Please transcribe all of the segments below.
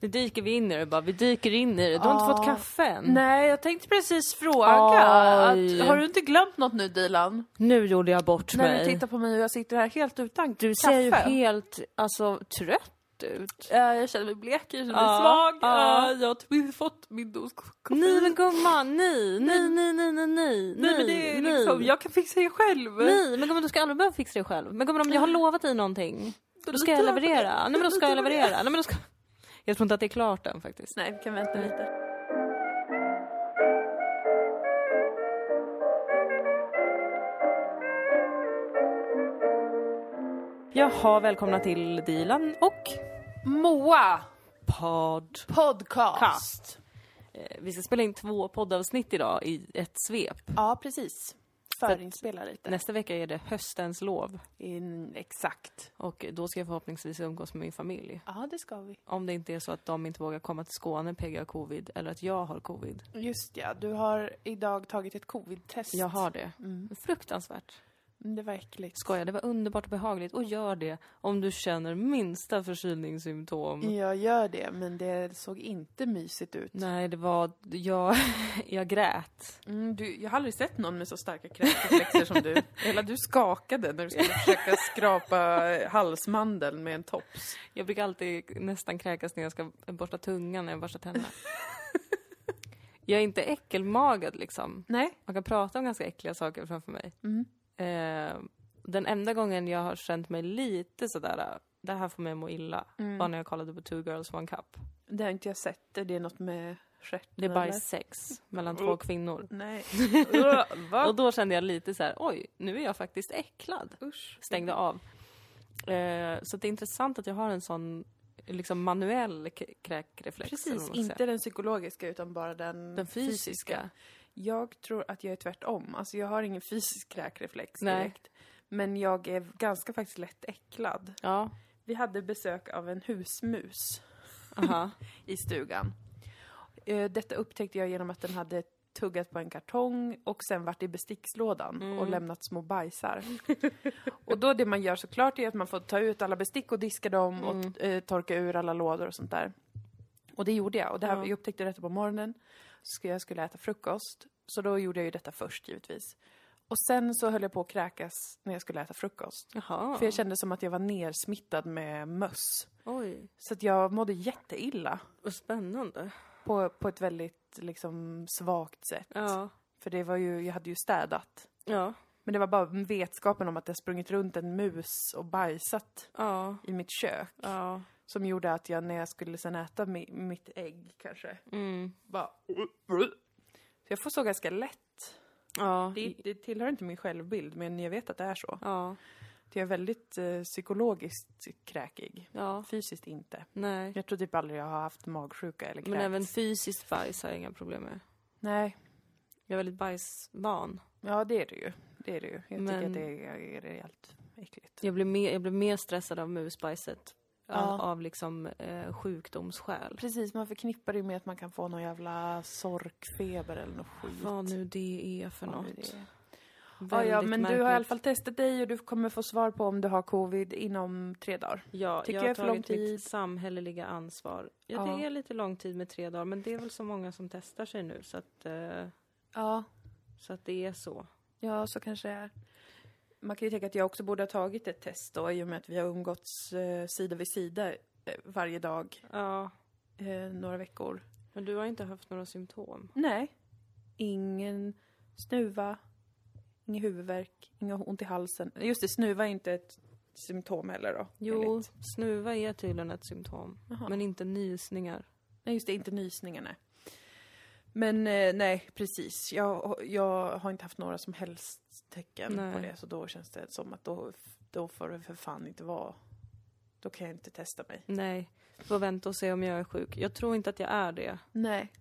Nu dyker vi in i det bara, vi dyker in i det. Du har inte Ja. fått kaffe än. Nej, jag tänkte precis fråga. Oj. Att, har du inte glömt något nu Dilan? Nu gjorde jag bort När mig. du tittar på mig och jag sitter här helt utan Du kaffe. ser ju helt, alltså trött ut. Eh, jag känner mig blek, jag känner mig Ja, svag. ja. Jag har typ fått min dos koffein. Nej men gumman, nej, nej, nej, nej, nej, nej, Nej men det är nej. liksom, jag kan fixa det själv. Nej, men gumman du ska aldrig behöva fixa det själv. Men gumman om jag har lovat dig någonting, då ska jag leverera. Nej men då ska jag leverera. Nej men då ska... Jag tror inte att det är klart än faktiskt. Nej, vi kan vänta lite. Jaha, välkomna till Dilan och Moa podd. podcast. Eh, Vi ska spela in två poddavsnitt idag i ett svep. Ja, precis. Förinspela lite. Nästa vecka är det höstens lov In, exakt. och då ska jag förhoppningsvis umgås med min familj. Ja, det ska vi. Om det inte är så att de inte vågar komma till Skåne, PG har covid, eller att jag har covid. Just ja, du har idag tagit ett covid-test. Jag har det. Mm. Fruktansvärt. Mm, Det var äckligt. Skojar, det var underbart och behagligt. Och gör det om du känner minsta förkylningssymptom. Jag gör det, men det såg inte mysigt ut. Nej, det var... Jag, jag grät. Mm, du, jag har aldrig sett någon med så starka kräkreflexer som du. Hela du skakade när du skulle försöka skrapa halsmandeln med en tops. Jag brukar alltid nästan kräkas när jag ska borsta tungan när jag borstar tänderna. jag är inte äckelmagad liksom. Nej. Man kan prata om ganska äckliga saker framför mig. Mm. Eh, den enda gången jag har känt mig lite sådär, det här får mig att må illa, Mm. var när jag kollade på Two Girls One Cup. Det har inte jag sett. Är det något med stjärten? Det är bara sex mellan två kvinnor. Nej. Och då kände jag lite så här: oj, nu är jag faktiskt äcklad. Usch. Stängde av. Eh, så det är intressant att jag har en sån liksom manuell kräkreflex. Precis, inte den psykologiska utan bara den, den fysiska. Jag tror att jag är tvärtom. Alltså jag har ingen fysisk kräkreflex Nej. direkt. Men jag är ganska faktiskt lätt äcklad. Ja, Vi hade besök av en husmus aha. i stugan. Eh, Detta upptäckte jag genom att den hade tuggat på en kartong och sen varit i bestickslådan Mm. och lämnat små bajsar. och då det man gör såklart är att man får ta ut alla bestick och diska dem Mm. och eh, torka ur alla lådor och sånt där. Och det gjorde jag. Och det här, Ja. jag upptäckte detta på morgonen. Så jag skulle äta frukost. Så då gjorde jag ju detta först givetvis. Och sen så höll jag på att kräkas när jag skulle äta frukost. Jaha. För jag kände som att jag var nersmittad med möss. Oj, Så att jag mådde jätteilla. vad spännande. På, på ett väldigt liksom svagt sätt. Ja. För det var ju, jag hade ju städat. Ja. Men det var bara vetskapen om att det sprungit runt en mus och bajsat Ja. i mitt kök. Ja. Som gjorde att jag när jag skulle sen äta mi, mitt ägg kanske, Mm. bara... Så jag får så ganska lätt. Ja. Det, det tillhör inte min självbild, men jag vet att det är så. Ja. Jag är väldigt eh, psykologiskt kräkig. Ja. Fysiskt inte. Nej. Jag tror typ aldrig jag har haft magsjuka eller kräkts. Men även fysiskt bajs har jag inga problem med. Nej, Jag är väldigt bajsvan. ja det är det ju. Det är det ju. Jag Men- tycker att det är, är rejält äckligt. Jag blir mer, jag blir mer stressad av musbajset. Av, av liksom eh, sjukdomsskäl. Precis, man förknippar det med att man kan få någon jävla sorkfeber eller något skit. Vad nu det är för Vad något. Ja, ja, men du har i märkligt. alla fall testat dig och du kommer få svar på om du har covid inom tre dagar. Ja, Tycker jag har tagit tid. mitt samhälleliga ansvar. Ja, Ja. det är lite lång tid med tre dagar, men det är väl så många som testar sig nu så att, eh, Ja, så att det är så. ja så kanske det är. Man kan ju tänka att jag också borde ha tagit ett test då i och med att vi har umgåtts eh, sida vid sida eh, varje dag Ja, eh, några veckor. men du har inte haft några symptom? Nej. Ingen snuva, ingen huvudvärk, ingen ont i halsen. Just det, snuva är inte ett symptom heller då. Jo, enligt- snuva är tydligen ett symptom, Jaha. men inte nysningar. Nej, just det, inte nysningar, nej. Men eh, nej, precis. Jag, jag har inte haft några som helst tecken på Nej. det, så då känns det som att då, då får det för fan inte vara... Då kan jag inte testa mig. Nej, får vänta och se om jag är sjuk. Jag tror inte att jag är det. Nej.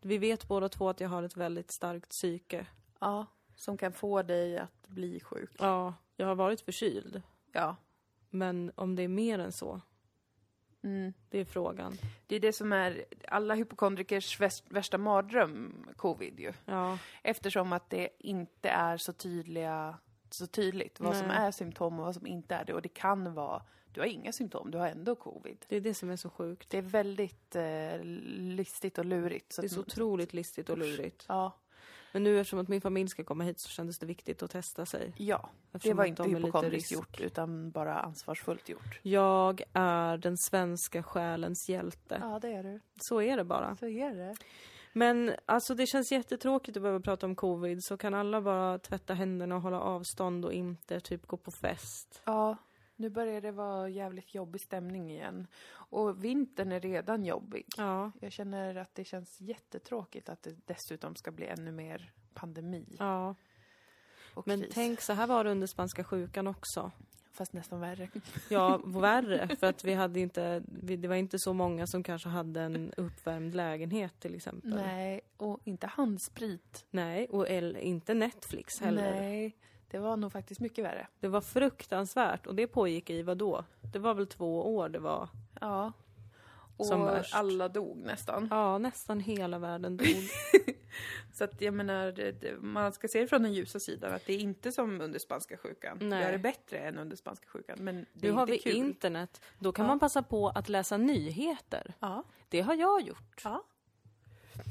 Vi vet båda två att jag har ett väldigt starkt psyke. Ja, som kan få dig att bli sjuk. Ja, jag har varit förkyld. Ja. Men om det är mer än så, Mm. det är frågan. Det är det som är alla hypokondrikers värsta mardröm, covid ju. Ja, Eftersom att det inte är så tydliga så tydligt vad som Nej. är symptom och vad som inte är det. Och det kan vara, du har inga symptom, du har ändå covid. Det är det som är så sjukt. Det är väldigt eh, listigt och lurigt. Det är så otroligt listigt och lurigt. Ja, Men nu eftersom att min familj ska komma hit så kändes det viktigt att testa sig. ja. det Eftersom var att inte de hypokondriskt risk. gjort, utan bara ansvarsfullt gjort. Jag är den svenska själens hjälte. Ja, det är du. Så är det bara. Så är det. Men alltså det känns jättetråkigt att behöva prata om covid. Så kan alla bara tvätta händerna och hålla avstånd och inte typ gå på fest. Ja, nu börjar det vara jävligt jobbig stämning igen. Och vintern är redan jobbig. Ja, Jag känner att det känns jättetråkigt att det dessutom ska bli ännu mer pandemi ja. Men kris. tänk så här var det under spanska sjukan också. Fast nästan värre. Ja, värre. För att vi hade inte, vi, det var inte så många som kanske hade en uppvärmd lägenhet till exempel. Nej, och inte handsprit. Nej, och el, inte Netflix heller. Nej, det var nog faktiskt mycket värre. Det var fruktansvärt och det pågick i vad då? Det var väl två år det var? Ja. Och Som värst. alla dog nästan. Ja, nästan hela världen dog. Så att jag menar, det, man ska se det från den ljusa sidan att det är inte som under spanska sjukan. Nej. Det är bättre än under spanska sjukan, men det Nu är har inte vi kul. internet. Då kan Ja. man passa på att läsa nyheter. Ja. Det har jag gjort. ja.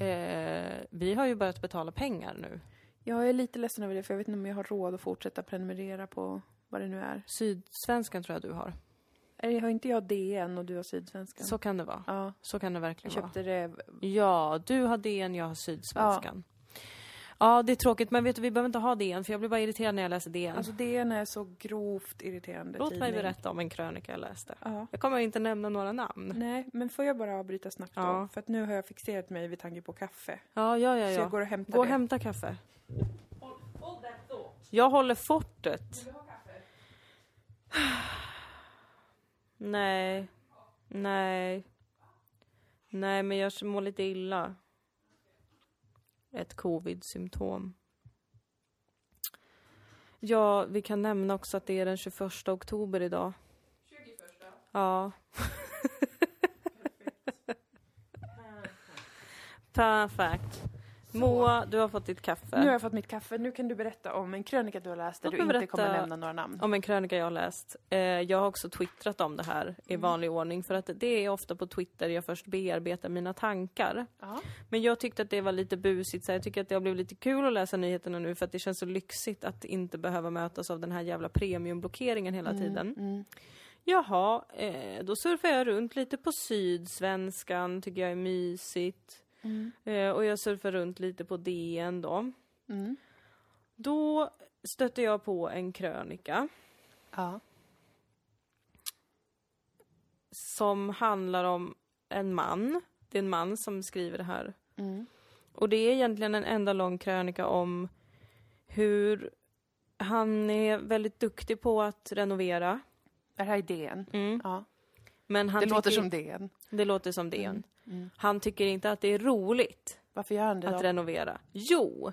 Eh, vi har ju börjat betala pengar nu. Jag är lite ledsen över det, för jag vet inte om jag har råd att fortsätta prenumerera på vad det nu är. Sydsvenskan tror jag du har. Eller har inte jag DN och du har Sydsvenskan? Så kan det vara. Ja, Så kan det jag verkligen vara. köpte det. Ja, du har DN, jag har Sydsvenskan. Ja. det är tråkigt, men vet du, vi behöver inte ha DN, för jag blir bara irriterad när jag läser DN. Alltså DN är så grovt irriterande Låt mig tidning. berätta om en krönika jag läste. Ja. Jag kommer inte nämna några namn. Nej, men får jag bara avbryta snabbt då? Ja. För att nu har jag fixerat mig vid tanke på kaffe. Ja, ja, ja. Så jag ja. går och hämtar Gå och det. hämta kaffe. Jag håller fortet. Nej. Nej. Nej, men jag mår lite illa. Ett covid-symptom. Ja, vi kan nämna också att det är den 21 oktober idag. 21? Ja. Perfekt. Moa, du har fått ditt kaffe. Nu har jag fått mitt kaffe. Nu kan du berätta om en krönika du har läst där du inte kommer nämna några namn. Om en krönika jag har läst. Eh, jag har också twittrat om det här i vanlig ordning för att det är ofta på Twitter jag först bearbetar mina tankar. Ja. Men jag tyckte att det var lite busigt, så jag tycker att det har blivit lite kul att läsa nyheterna nu för att det känns så lyxigt att inte behöva mötas av den här jävla premiumblockeringen hela tiden. Mm. Jaha, eh, då surfar jag runt lite på Sydsvenskan, tycker jag är mysigt. Mm. Eh, och jag surfar runt lite på DN då. Mm. Då stötte jag på en krönika Ja. som handlar om en man. Det är en man som skriver det här. Mm. Och det är egentligen en enda lång krönika om hur han är väldigt duktig på att renovera. Det här är DN. Mm. Ja. Men han Det låter som DN. det låter som det. Mm. Mm. Han tycker inte att det är roligt Varför gör han det då? att renovera. Jo!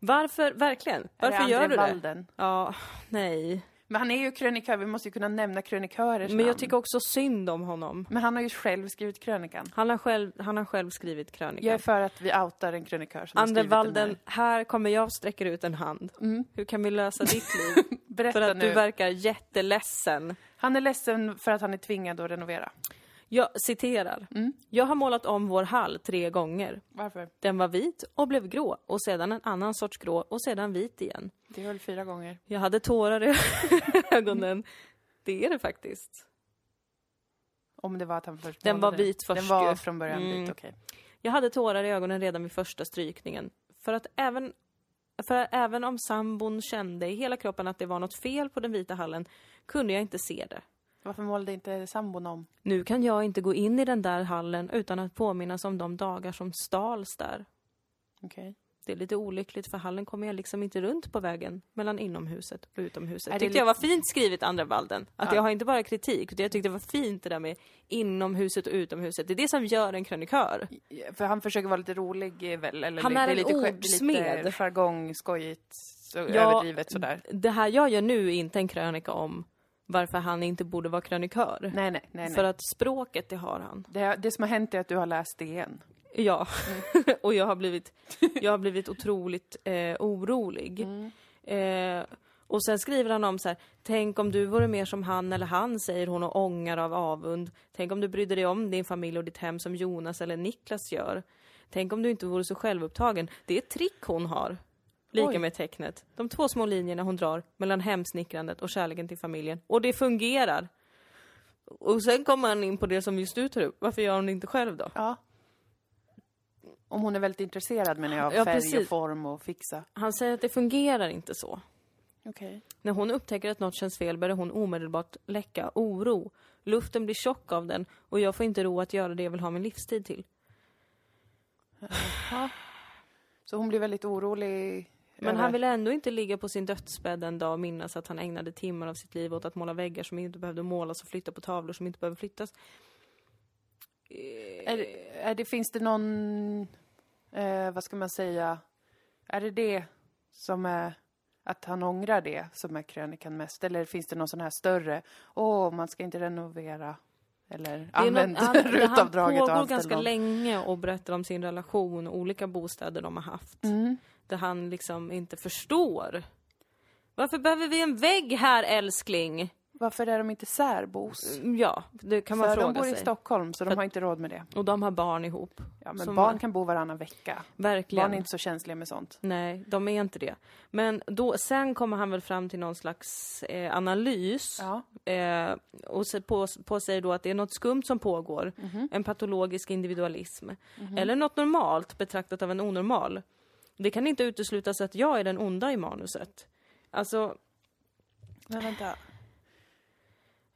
Varför, verkligen? Är Varför det gör du det? Walden? Ja, nej. Men han är ju krönikör, vi måste ju kunna nämna krönikörers Men jag namn. tycker också synd om honom. Men han har ju själv skrivit krönikan. Han har själv, han har själv skrivit krönikan. Jag är för att vi outar en krönikör som har skrivit den Walden, här kommer jag och sträcker ut en hand. här. Mm. Hur kan vi lösa ditt liv? Berätta För att nu. du verkar jätteledsen. Han är ledsen för att han är tvingad att renovera. Jag citerar. Mm. Jag har målat om vår hall tre gånger. Varför? Den var vit och blev grå och sedan en annan sorts grå och sedan vit igen. Det väl fyra gånger. Jag hade tårar i ögonen. Det är det faktiskt. Om det var att han först Den var vit först Den var ju. från början Mm. vit, okej. Jag hade tårar i ögonen redan vid första strykningen. För att även, för även om sambon kände i hela kroppen att det var något fel på den vita hallen kunde jag inte se det. Varför målade inte sambon om? Nu kan jag inte gå in i den där hallen utan att påminnas om de dagar som stals där. Okej. Det är lite olyckligt för hallen kommer jag liksom inte runt på vägen mellan inomhuset och utomhuset. Är det tyckte jag var fint skrivet, andra Valden. Att Ja. jag har inte bara kritik, utan jag tyckte det var fint det där med inomhuset och utomhuset. Det är det som gör en krönikör. För han försöker vara lite rolig eh, väl? Eller Han är en lite, ordsmed. Lite jargong, skojigt, så Ja, överdrivet sådär. Det här jag gör nu är inte en krönika om varför han inte borde vara krönikör. Nej, nej, nej. För nej. att språket, det har han. Det, det som har hänt är att du har läst DN. Ja, och jag har blivit, jag har blivit otroligt eh, orolig. Mm. Eh, Och sen skriver han om så här, tänk om du vore mer som han eller han, säger hon och ångar av avund. Tänk om du brydde dig om din familj och ditt hem som Jonas eller Niklas gör. Tänk om du inte vore så självupptagen. Det är ett trick hon har. Lika Oj. med tecknet. De två små linjerna hon drar mellan hemsnickrandet och kärleken till familjen. Och det fungerar! Och sen kommer han in på det som just du tar upp. Varför gör hon det inte själv då? Ja. Om hon är väldigt intresserad menar jag, av Ja, färg och precis. form och fixa. Han säger att det fungerar inte så. Okej. När hon upptäcker att något känns fel börjar hon omedelbart läcka oro. Luften blir tjock av den och jag får inte ro att göra det jag vill ha min livstid till. Ja. Så hon blir väldigt orolig. Men han vill ändå inte ligga på sin dödsbädd en dag och minnas att han ägnade timmar av sitt liv åt att måla väggar som inte behövde målas och flytta på tavlor som inte behöver flyttas. Är, det- är det, finns det någon, eh, vad ska man säga, är det det som är, att han ångrar det som är krönikan mest? Eller finns det någon sån här större, åh, man ska inte renovera, eller Det är använd något- han, han rutavdraget och pågår ganska någon. länge och berättar om sin relation och olika bostäder de har haft. Mm. Där han liksom inte förstår. Varför behöver vi en vägg här älskling? Varför är de inte särbos? Ja, det kan man För de fråga bor i sig. Stockholm, så För de att- har inte råd med det. Och de har barn ihop. Ja, men barn var- kan bo varannan vecka. Verkligen. Barn är inte så känsliga med sånt. Nej, de är inte det. Men då, sen kommer han väl fram till någon slags eh, analys Ja. eh, och på, på sig då att det är något skumt som pågår. Mhm. En patologisk individualism. Eller något normalt betraktat av en onormal. Det kan inte uteslutas att jag är den onda i manuset. Alltså, Men vänta.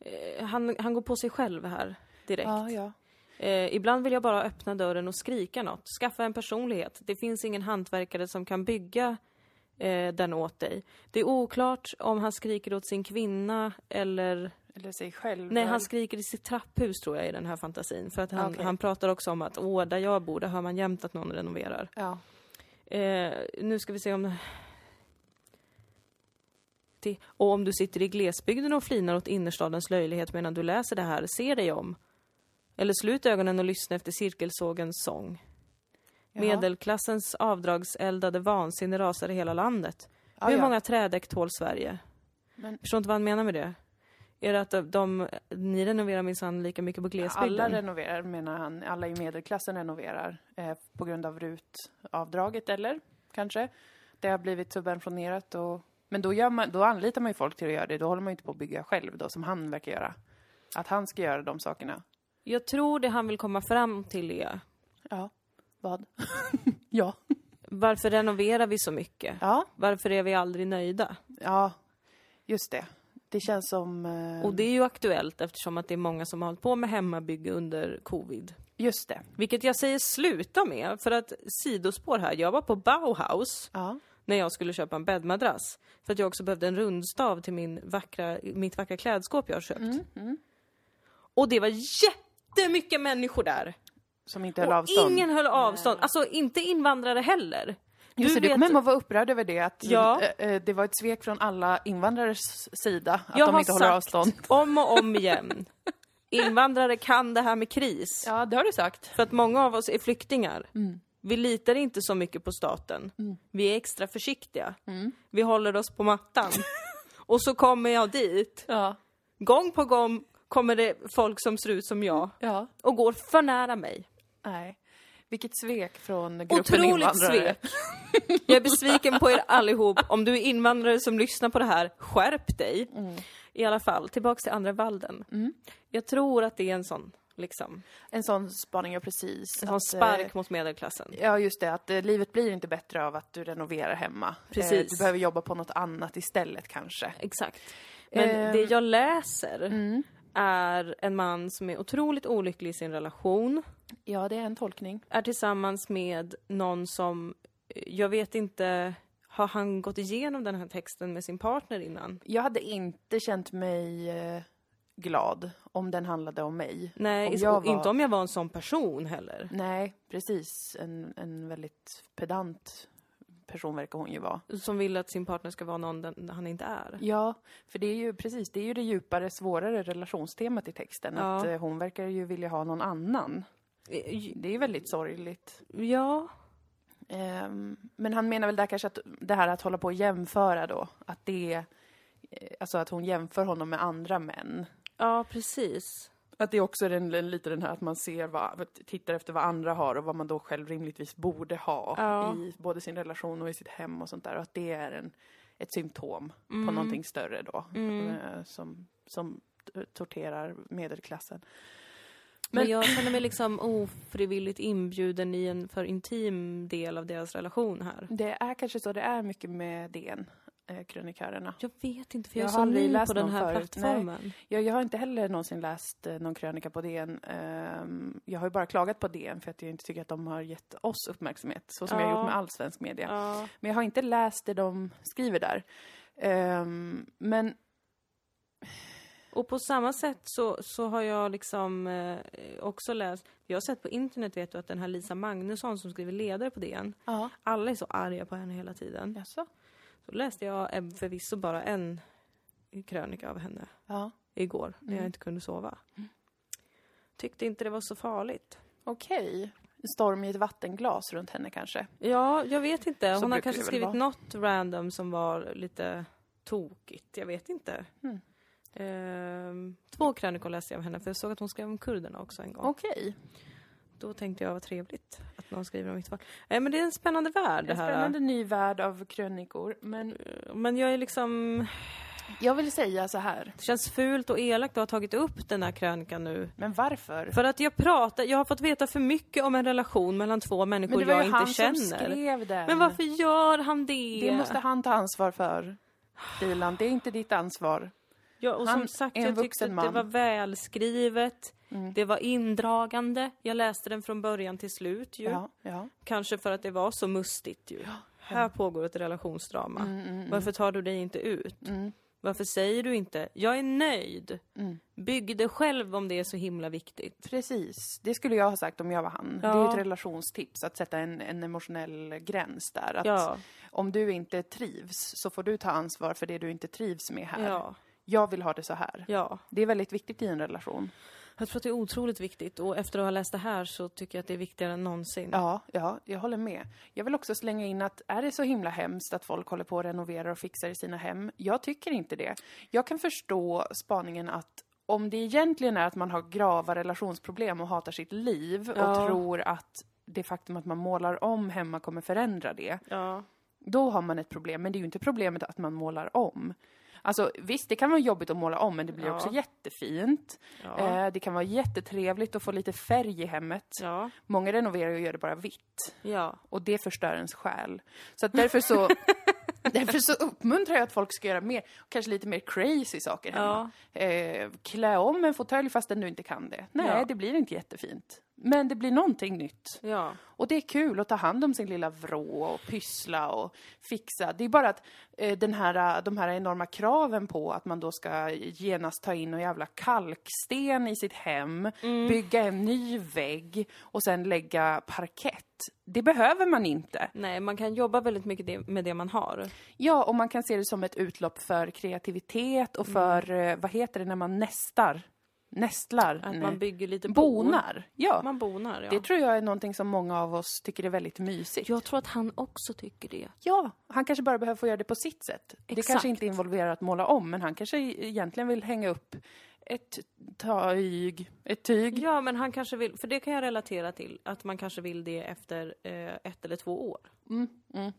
eh, han, han går på sig själv här direkt. Ja, ja. Eh, ibland vill jag bara öppna dörren och skrika något. Skaffa en personlighet. Det finns ingen hantverkare som kan bygga eh, den åt dig. Det är oklart om han skriker åt sin kvinna eller... Eller sig själv. Nej, han skriker i sitt trapphus tror jag i den här fantasin. För att han, Okej. han pratar också om att åh, där jag bor, där hör man jämt att någon renoverar. Ja. Eh, nu ska vi se om... Och om du sitter i glesbygden och flinar åt innerstadens löjlighet medan du läser det här, se dig om. Eller slut ögonen och lyssna efter cirkelsågens sång. Jaha. Medelklassens avdragseldade vansinne rasar i hela landet. Ja, Hur ja. många trädäck tål Sverige? Men- Förstår inte vad han menar med det? Är det att de, de ni renoverar minsann lika mycket på glesbygden? Alla renoverar menar han. Alla i medelklassen renoverar eh, på grund av RUT-avdraget eller kanske. Det har blivit subventionerat och men då, man, då anlitar man ju folk till att göra det. Då håller man ju inte på att bygga själv då, som han verkar göra. Att han ska göra de sakerna. Jag tror det han vill komma fram till är Ja. Vad? ja. varför renoverar vi så mycket? Ja. Varför är vi aldrig nöjda? Ja. Just det. Det känns som... Eh, Och det är ju aktuellt eftersom att det är många som har hållit på med hemmabygge under covid. Just det. Vilket jag säger sluta med, för att sidospår här. Jag var på Bauhaus Ja. när jag skulle köpa en bäddmadrass. För att jag också behövde en rundstav till min vackra, mitt vackra klädskåp jag har köpt. Mm, mm. Och det var jättemycket människor där! Som inte höll Och avstånd. ingen höll avstånd. Alltså inte invandrare heller. Just det, du vet- kommer hem och vara upprörd över det, att Ja. eh, eh, det var ett svek från alla invandrares sida, att Jag de har inte håller sagt avstånd. om och om igen. Invandrare kan det här med kris. Ja, det har du sagt. För att många av oss är flyktingar. Mm. Vi litar inte så mycket på staten. Vi är extra försiktiga. Mm. Vi håller oss på mattan. Och så kommer jag dit. Ja. Gång på gång kommer det folk som ser ut som jag Ja. och går för nära mig. Nej. Vilket svek från gruppen Otroligt invandrare. svek. Jag är besviken på er allihop. Om du är invandrare som lyssnar på det här, skärp dig. I alla fall, tillbaks till andra valden. Mm. Jag tror att det är en sån, liksom, En sån spaning, ja precis. en sån Att, spark eh, mot medelklassen. Ja, just det. Att eh, livet blir inte bättre av att du renoverar hemma. Precis. Eh, du behöver jobba på något annat istället kanske. Exakt. Men Ehm. det jag läser Mm. Är en man som är otroligt olycklig i sin relation. Ja, det är en tolkning. Är tillsammans med någon som, eh, jag vet inte, har han gått igenom den här texten med sin partner innan? Jag hade inte känt mig eh, glad om den handlade om mig. Nej, Om var- inte om jag var en sån person heller. Nej, precis. En, en väldigt pedant person verkar hon ju vara. Som vill att sin partner ska vara någon den, han inte är. Ja, för det är ju precis, det är ju det djupare, svårare relationstemat i texten. Ja. Att eh, hon verkar ju vilja ha någon annan. Eh, Det är väldigt sorgligt. Ja, Ehm, men han menar väl där kanske att det här att hålla på och jämföra då, att det eh, alltså att hon jämför honom med andra män. Ja, precis. Att det är också den, den, lite den här att man ser vad, tittar efter vad andra har och vad man då själv rimligtvis borde ha Ja. i både sin relation och i sitt hem och sånt där. Och att det är en, ett symptom på Mm. någonting större då. Mm. eh, Som, som torterar medelklassen. Men, Men- jag känner mig liksom ofrivilligt inbjuden i en för intim del av deras relation här. Det är kanske så det är mycket med DN, eh, krönikörerna. Jag vet inte, för Jag jag, är har så aldrig ny läst på den här förut. plattformen. Jag, jag har inte heller någonsin läst eh, någon krönika på DN. Ehm, jag har ju bara klagat på DN för att jag inte tycker att de har gett oss uppmärksamhet, så som jag har Ja. gjort med all svensk media. Ja. Men jag har inte läst det de skriver där. Ehm, men Och på samma sätt så, så har jag liksom eh, också läst, jag har sett på internet vet du att den här Lisa Magnusson som skriver ledare på DN, Ja. alla är så arga på henne hela tiden. Jaså? Så läste jag eh, förvisso bara en krönika av henne Ja. igår när jag Mm. inte kunde sova. Tyckte inte det var så farligt. Okej. En storm i ett vattenglas runt henne kanske. Ja, jag vet inte. Hon har kanske skrivit vara. något random som var lite tokigt. Jag vet inte. Mm. Ehm, två krönikor läste jag av henne för jag såg att hon skrev om kurderna också en gång. Okej. Då tänkte jag vad trevligt att någon skriver om mitt fall. Nej men det är en spännande värld det En här. spännande ny värld av krönikor. Men Men jag är liksom... jag vill säga så här. Det känns fult och elakt att ha tagit upp den här krönikan nu. Men varför? För att jag pratar, jag har fått veta för mycket om en relation mellan två Men människor det var jag ju inte han känner. som skrev den. Men varför gör han det? Det måste han ta ansvar för. Dilan, det är inte ditt ansvar. Ja, och Han som sagt, jag tyckte att det var välskrivet. Mm. Det var indragande. Jag läste den från början till slut ju. Ja, ja. Kanske för att det var så mustigt ju. Här pågår ett relationsdrama. Mm, mm, mm. Varför tar du dig inte ut? Mm, Varför säger du inte jag är nöjd? mm. Bygg det själv om det är så himla viktigt. Precis, det skulle jag ha sagt om jag var han. Det är Ja. ett relationstips, att sätta en, en emotionell gräns där. Att Ja, Om du inte trivs så får du ta ansvar för det du inte trivs med här. ja, Jag vill ha det så här. ja. Det är väldigt viktigt i en relation. Jag tror att det är otroligt viktigt och efter att ha läst det här så tycker jag att det är viktigare än någonsin. Ja, ja, jag håller med. Jag vill också slänga in att är det så himla hemskt att folk håller på och renoverar och fixar i sina hem? Jag tycker inte det. Jag kan förstå spaningen att om det egentligen är att man har grava relationsproblem och hatar sitt liv och Ja. tror att det faktum att man målar om hemma kommer förändra det, Ja. då har man ett problem. Men det är ju inte problemet att man målar om. Alltså visst, det kan vara jobbigt att måla om, men det blir Ja. också jättefint. Ja. Eh, det kan vara jättetrevligt att få lite färg i hemmet. Ja. Många renoverar och gör det bara vitt. Ja. Och det förstör ens själ. Så att därför så Därför så uppmuntrar jag att folk ska göra mer, kanske lite mer crazy saker hemma. Eh, klä om en fåtölj fastän du inte kan det. Nej, Ja. det blir inte jättefint. Men det blir någonting nytt. Ja. Och det är kul att ta hand om sin lilla vrå och pyssla och fixa. Det är bara att eh, den här, de här enorma kraven på att man då ska genast ta in en jävla kalksten i sitt hem, bygga en ny vägg och sen lägga parkett. Det behöver man inte. Nej, man kan jobba väldigt mycket med det man har. Ja, och man kan se det som ett utlopp för kreativitet och för, eh, vad heter det när man nästar? Nästlar? Att man bygger lite bo. Bonar? Ja. Man bonar, ja. Det tror jag är någonting som många av oss tycker är väldigt mysigt. Jag tror att han också tycker det. Ja, han kanske bara behöver få göra det på sitt sätt. Det Exakt. kanske inte involverar att måla om, men han kanske egentligen vill hänga upp ett tyg, ett tyg. Ja, men han kanske vill, för det kan jag relatera till, att man kanske vill det efter eh, ett eller två år. Mm, mm.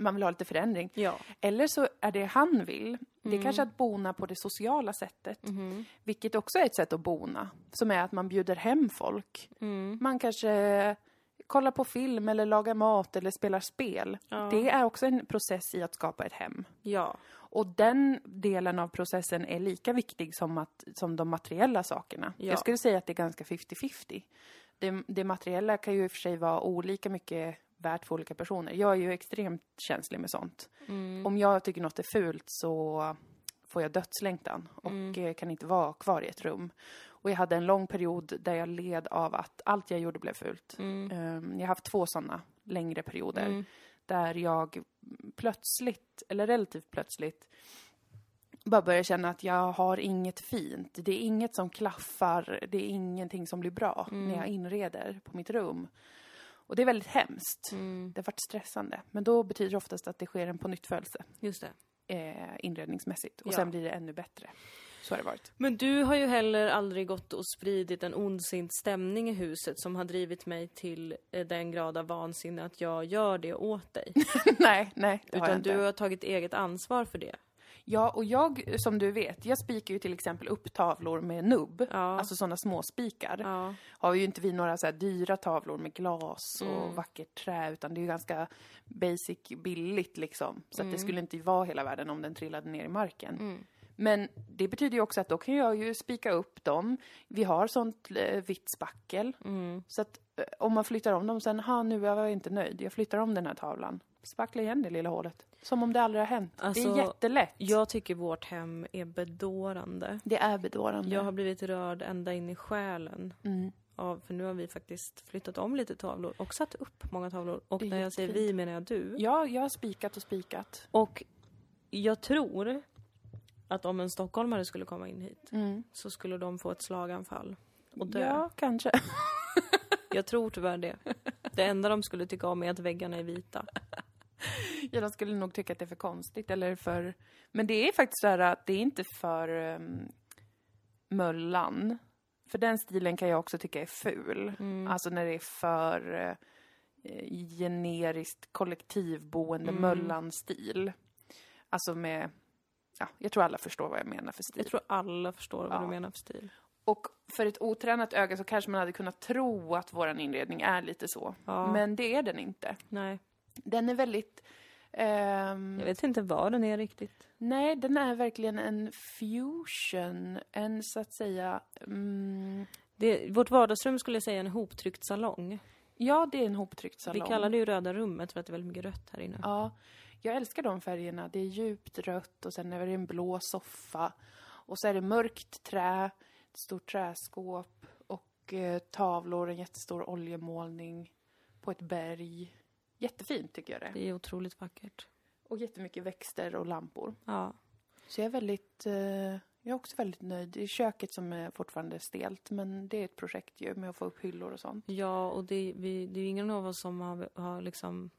Man vill ha lite förändring. Ja. Eller så är det han vill, det är kanske att bona på det sociala sättet. Mhm. Vilket också är ett sätt att bona, som är att man bjuder hem folk. Mm. Man kanske kollar på film eller lagar mat eller spelar spel. Ja. Det är också en process i att skapa ett hem. Ja. Och den delen av processen är lika viktig som, att, som de materiella sakerna. Ja. Jag skulle säga att det är ganska 50-50. Det, det materiella kan ju i och för sig vara olika mycket värt för olika personer. Jag är ju extremt känslig med sånt. Mm. Om jag tycker något är fult så får jag dödslängtan och Mm. eh, kan inte vara kvar i ett rum. Och jag hade en lång period där jag led av att allt jag gjorde blev fult. Mm. Ehm, Jag har haft två sådana längre perioder Mm. där jag plötsligt, eller relativt plötsligt, bara börjar känna att jag har inget fint. Det är inget som klaffar, det är ingenting som blir bra Mm. när jag inreder på mitt rum. Och det är väldigt hemskt. Mm. Det har varit stressande. Men då betyder det oftast att det sker en pånyttfödelse. Just det. eh, inredningsmässigt. Och Ja. sen blir det ännu bättre. Så har det varit. Men du har ju heller aldrig gått och spridit en ondsint stämning i huset som har drivit mig till eh, den grad av vansinne att jag gör det åt dig. nej, nej, Utan du har tagit eget ansvar för det. Ja, och jag, som du vet, jag spikar ju till exempel upp tavlor med nubb. Ja. Alltså sådana små spikar. Ja. Har ju inte vi några så dyra tavlor med glas och Mm. vackert trä, utan det är ju ganska basic, billigt liksom. Så Mm. att det skulle inte vara hela världen om den trillade ner i marken. Mm. Men det betyder ju också att då kan jag ju spika upp dem. Vi har sånt eh, vitt spackel. Mm. Så att eh, om man flyttar om dem sen, ha nu är jag inte nöjd, jag flyttar om den här tavlan. Spackla igen det lilla hålet. Som om det aldrig har hänt. det Alltså, är jättelätt. Jag tycker vårt hem är bedårande. Det är bedårande. Jag har blivit rörd ända in i själen. Mm. Av, för nu har vi faktiskt flyttat om lite tavlor och satt upp många tavlor. Och Det är när jag säger vi menar jag du. Ja, jag har spikat och spikat. Och jag tror att om en stockholmare skulle komma in hit Mm. så skulle de få ett slaganfall och dö. Ja, kanske. Jag tror tyvärr det. Det enda de skulle tycka om är att väggarna är vita. Ja, de skulle nog tycka att det är för konstigt eller för... Men det är faktiskt så här att det är inte för um, Möllan. För den stilen kan jag också tycka är ful. Mm. Alltså när det är för eh, generiskt kollektivboende Mm. Möllan-stil. Alltså med... Ja, jag tror alla förstår vad jag menar för stil. Jag tror alla förstår vad Ja. du menar för stil. Och för ett otränat öga så kanske man hade kunnat tro att våran inredning är lite så. Ja. Men det är den inte. Nej, Den är väldigt... ehm, jag vet inte vad den är riktigt. Nej, den är verkligen en fusion. En så att säga... Mm, Det, vårt vardagsrum skulle jag säga är en hoptryckt salong. ja, det är en hoptryckt salong. Vi kallar det ju röda rummet för att det är väldigt mycket rött här inne. Ja, jag älskar de färgerna. Det är djupt rött och sen är det en blå soffa. Och så är det mörkt trä, ett stort träskåp och eh, tavlor, en jättestor oljemålning på ett berg. Jättefint tycker jag det. Det är otroligt vackert. Och jättemycket växter och lampor. Ja. Så jag är väldigt, eh, jag är också väldigt nöjd. Det är köket som är fortfarande stelt, men det är ett projekt ju med att få upp hyllor och sånt. Ja, och det, vi, det är ju ingen av oss som har, har liksom...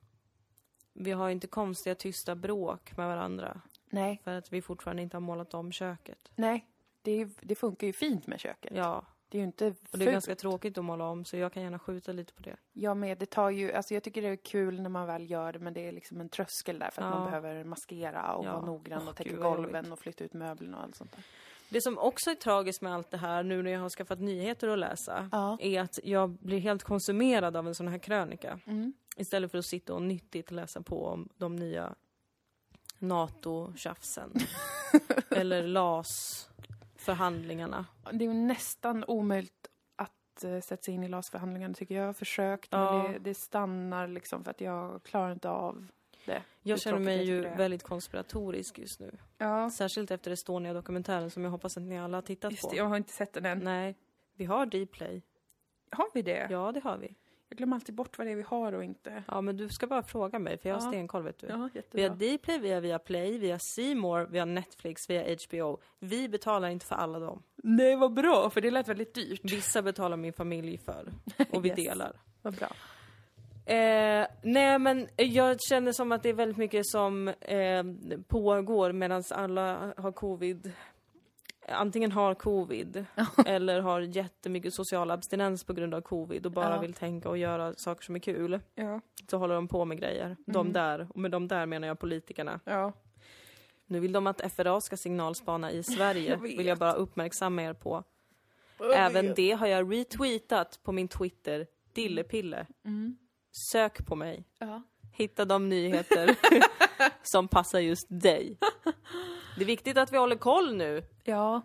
Vi har inte konstiga tysta bråk med varandra. Nej, För att vi fortfarande inte har målat om köket. nej. Det, det funkar ju fint med köket. Ja, Det är ju inte och det är fult. ganska tråkigt att måla om så jag kan gärna skjuta lite på det. Jag med. Det tar ju, alltså jag tycker det är kul när man väl gör det, men det är liksom en tröskel där för att Ja. man behöver maskera och Ja. vara noggrann och täcka golven och flytta ut möblerna och allt sånt där. Det som också är tragiskt med allt det här, nu när jag har skaffat nyheter att läsa, Ja. är att jag blir helt konsumerad av en sån här krönika. Mm. Istället för att sitta och nyttigt läsa på om de nya NATO-tjafsen. eller LAS-förhandlingarna. Det är nästan omöjligt att uh, sätta sig in i LAS-förhandlingarna tycker jag. Jag har försökt, Ja. men det, det stannar liksom för att jag klarar inte av det. Jag känner tråkigt mig ju det väldigt konspiratorisk just nu. Ja, Särskilt efter Estonia-dokumentären som jag hoppas att ni alla har tittat just på. det. Jag har inte sett den än. Nej, vi har Dplay. Har vi det? Ja, det har vi. Jag glömmer alltid bort vad det är vi har och inte. Ja, men du ska bara fråga mig för jag har Ja. stenkoll vet du. Ja, Vi jättebra. har Dplay, vi har Viaplay, vi har C More, vi har Netflix, vi har HBO. Vi betalar inte för alla dem. Nej, vad bra, för det lät väldigt dyrt. Vissa betalar min familj för. Och vi Yes. delar. Vad bra. Eh, nej men jag känner som att det är väldigt mycket som eh, pågår medan alla har covid. Antingen har covid eller har jättemycket social abstinens på grund av covid och bara Ja. vill tänka och göra saker som är kul. Ja. Så håller de på med grejer. De Mm. där, och med de där menar jag politikerna. Ja. Nu vill de att FRA ska signalspana i Sverige, Jag vill jag bara uppmärksamma er på. Även det har jag retweetat på min Twitter, Dillepille. Mm. Sök på mig. Hitta de nyheter som passar just dig. Det är viktigt att vi håller koll nu, Ja.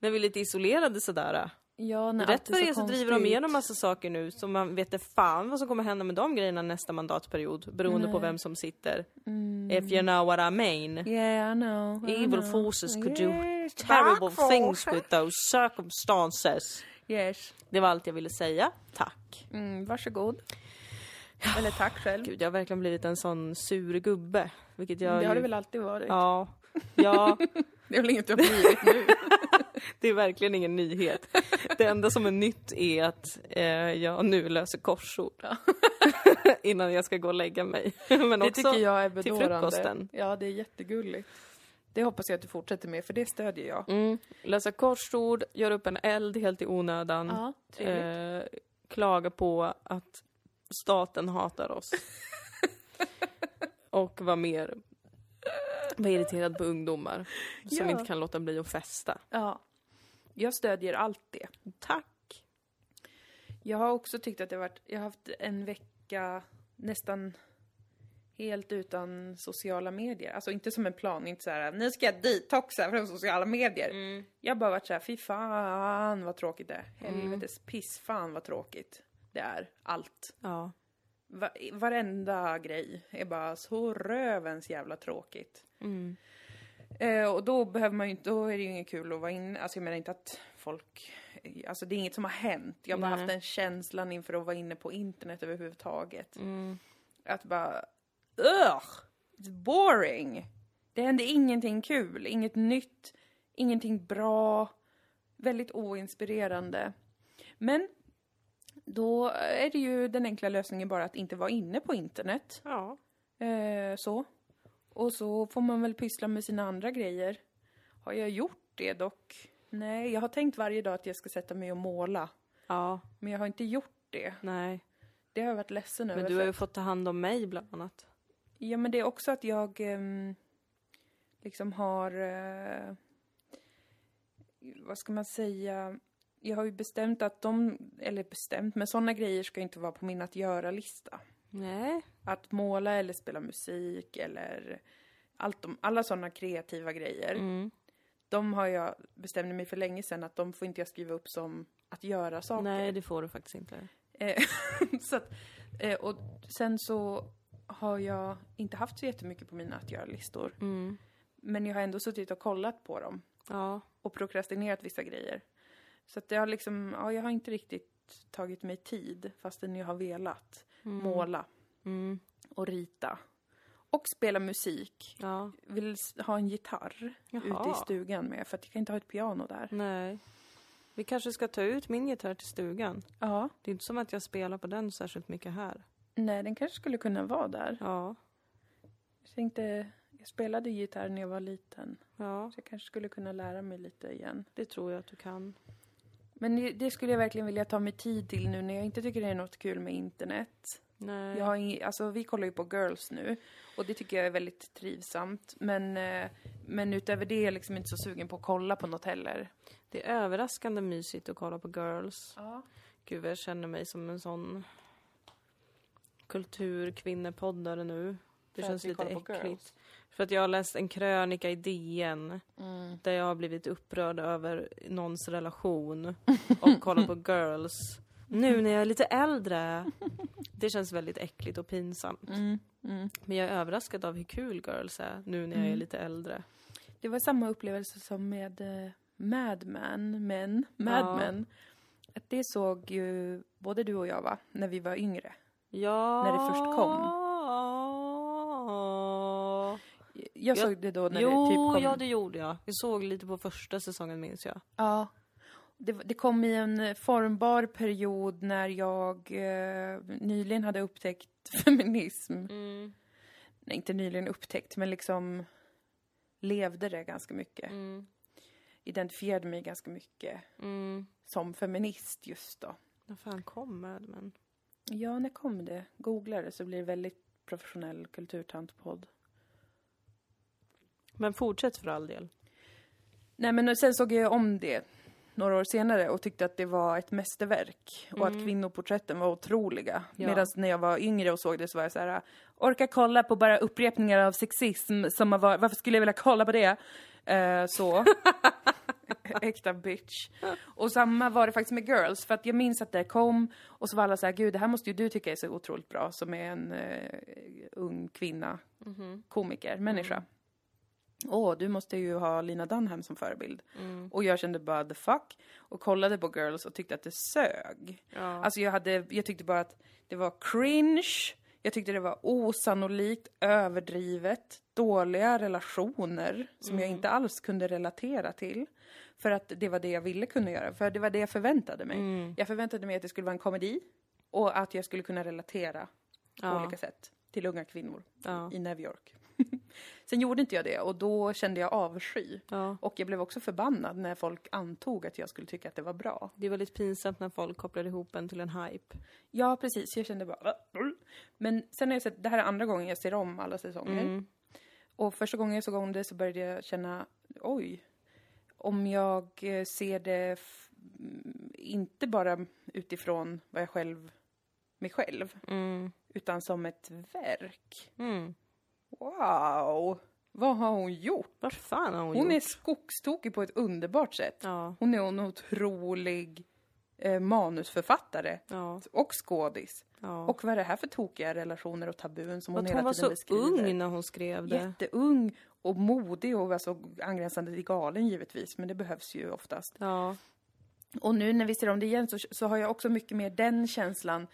när vi är lite isolerade sådär. Ja, när Rätt vad det är så konstigt. driver de igenom massa saker nu, så man vet inte fan vad som kommer hända med de grejerna nästa mandatperiod, beroende på Nej. vem som sitter. Mm. If you know what I mean. Yeah, I know. I Evil know. forces could do Yes, Terrible things with those circumstances. Yes. Det var allt jag ville säga. Tack. Mm, varsågod. Eller tack själv. Gud, jag har verkligen blivit en sån sur gubbe. Vilket jag det har ju... det väl alltid varit? Ja. Ja, Det är väl inget du har blivit nu? det är verkligen ingen nyhet. Det enda som är nytt är att eh, jag nu löser korsord. innan jag ska gå och lägga mig. Men Det tycker jag är till bedårande. frukosten. Ja, det är jättegulligt. Det hoppas jag att du fortsätter med, för det stödjer jag. Mm. Läsa korsord, göra upp en eld helt i onödan. Trevligt. eh, klaga på att staten hatar oss. och vara mer var irriterad på ungdomar som Ja. inte kan låta bli att festa. Ja. Jag stödjer allt det. Tack! Jag har också tyckt att det varit, jag har haft en vecka nästan helt utan sociala medier. Alltså inte som en plan, inte så här nu ska jag detoxa från sociala medier. Jag har bara varit så här, fy fan vad tråkigt det är. Helvetes piss fan vad tråkigt det är. Allt. Ja. Va- varenda grej är bara så rövens jävla tråkigt. Mm. Eh, och då behöver man ju inte, då är det ju inget kul att vara inne, alltså jag menar inte att folk, alltså det är inget som har hänt. Jag har bara Nej. haft den känslan inför att vara inne på internet överhuvudtaget. Mm. Att bara, ugh, it's boring. Det händer ingenting kul, inget nytt, ingenting bra, väldigt oinspirerande. Men då är det ju den enkla lösningen bara att inte vara inne på internet. Ja. Eh, så. Och så får man väl pyssla med sina andra grejer. Har jag gjort det dock? Nej, jag har tänkt varje dag att jag ska sätta mig och måla. Ja. Men jag har inte gjort det. Nej. Det har jag varit ledsen över. Men du har ju fått ta hand om mig bland annat. Ja, men det är också att jag ehm, liksom har... eh, vad ska man säga? Jag har ju bestämt att de... Eller bestämt, men sådana grejer ska inte vara på min att göra-lista. Nej. Att måla eller spela musik eller allt de, alla sådana kreativa grejer. Mm. De har jag bestämt mig för länge sedan att de får inte jag skriva upp som att göra saker. Nej, det får du faktiskt inte. Eh, så att, eh, och sen så har jag inte haft så jättemycket på mina att göra-listor. Mm. Men jag har ändå suttit och kollat på dem Ja. och prokrastinerat vissa grejer. Så att det har liksom, ja, jag har inte riktigt tagit mig tid fastän jag har velat måla Mm. och rita. Och spela musik. Ja. Vill ha en gitarr ute i Jaha. stugan med för att jag kan inte ha ett piano där. Nej. Vi kanske ska ta ut min gitarr till stugan. Ja, Det är inte som att jag spelar på den särskilt mycket här. nej den kanske skulle kunna vara där. Ja. Jag tänkte, jag spelade gitarr när jag var liten. Ja, Så jag kanske skulle kunna lära mig lite igen. det tror jag att du kan. Men det- skulle jag verkligen vilja ta mig tid till nu när jag inte tycker det är något kul med internet. Nej. Jag har ing- alltså, vi kollar ju på Girls nu och det tycker jag är väldigt trivsamt. Men, eh, men utöver det är jag liksom inte så sugen på att kolla på något heller. Det är överraskande mysigt att kolla på Girls. Ja. Gud, jag känner mig som en sån kulturkvinnepoddare nu. Det För känns lite äckligt. För att jag har läst en krönika i DN Mm. där jag har blivit upprörd över någons relation och kollat på Girls. Nu när jag är lite äldre. Det känns väldigt äckligt och pinsamt. Mm. Mm. Men jag är överraskad av hur kul Girls är nu när jag är Mm. lite äldre. Det var samma upplevelse som med eh, Mad Men, men, Mad Ja. Men. Att det såg ju både du och jag va, när vi var yngre. Ja. När det först kom. Jag Ja. såg det då när jo, det typ kom. ja det gjorde jag. Jag såg lite på första säsongen minns jag. Ja. Det, det kom i en formbar period när jag eh, nyligen hade upptäckt feminism. Mm. Nej, inte nyligen upptäckt, men liksom levde det ganska mycket. Mm. Identifierade mig ganska mycket Mm. som feminist just då. När fan kom Mad Men? Ja, när kom det? Googla det så blir det väldigt professionell kulturtantpodd. Men fortsätt för all del. Nej, men sen såg jag om det några år senare och tyckte att det var ett mästerverk och att kvinnoporträtten var otroliga. Mm. Ja. Medan när jag var yngre och såg det så var jag så här, orka kolla på bara upprepningar av sexism som har varit, varför skulle jag vilja kolla på det? Eh, så. Äkta bitch. Och samma var det faktiskt med Girls, för att jag minns att det kom och så var alla så här, gud det här måste ju du tycka är så otroligt bra som är en eh, ung kvinna, komiker, människa. Åh, du måste ju ha Lina Dunham som förebild. Och jag kände bara the fuck. Och kollade på Girls och tyckte att det sög. Ja. Alltså jag, hade, jag tyckte bara att det var cringe. Jag tyckte det var osannolikt, överdrivet, dåliga relationer som jag inte alls kunde relatera till. För att det var det jag ville kunna göra, för det var det jag förväntade mig. Jag förväntade mig att det skulle vara en komedi och att jag skulle kunna relatera på Ja. olika sätt till unga kvinnor Ja. i New York. Sen gjorde inte jag det och då kände jag avsky. Ja. Och jag blev också förbannad när folk antog att jag skulle tycka att det var bra. Det är väldigt pinsamt när folk kopplar ihop en till en hype. Ja, precis. Jag kände bara... Men sen har jag sett, det här är andra gången jag ser om alla säsonger. Mm. Och första gången jag såg om det så började jag känna, oj, om jag eh, ser det mm, inte bara utifrån vad jag själv, mig själv, Mm. utan som ett verk. Mm. Wow! Vad har hon gjort? Vad fan har hon, Hon är gjort? skogstokig på ett underbart sätt. Ja, Hon är en otrolig eh, manusförfattare ja, och skådis. ja. Och vad är det här för tokiga relationer och tabun som Och hon hela hon var tiden så beskriver? ung när hon skrev det. Jätteung och modig och alltså angränsande till galen givetvis, men det behövs ju oftast. Ja, Och nu när vi ser om det igen så, så har jag också mycket mer den känslan,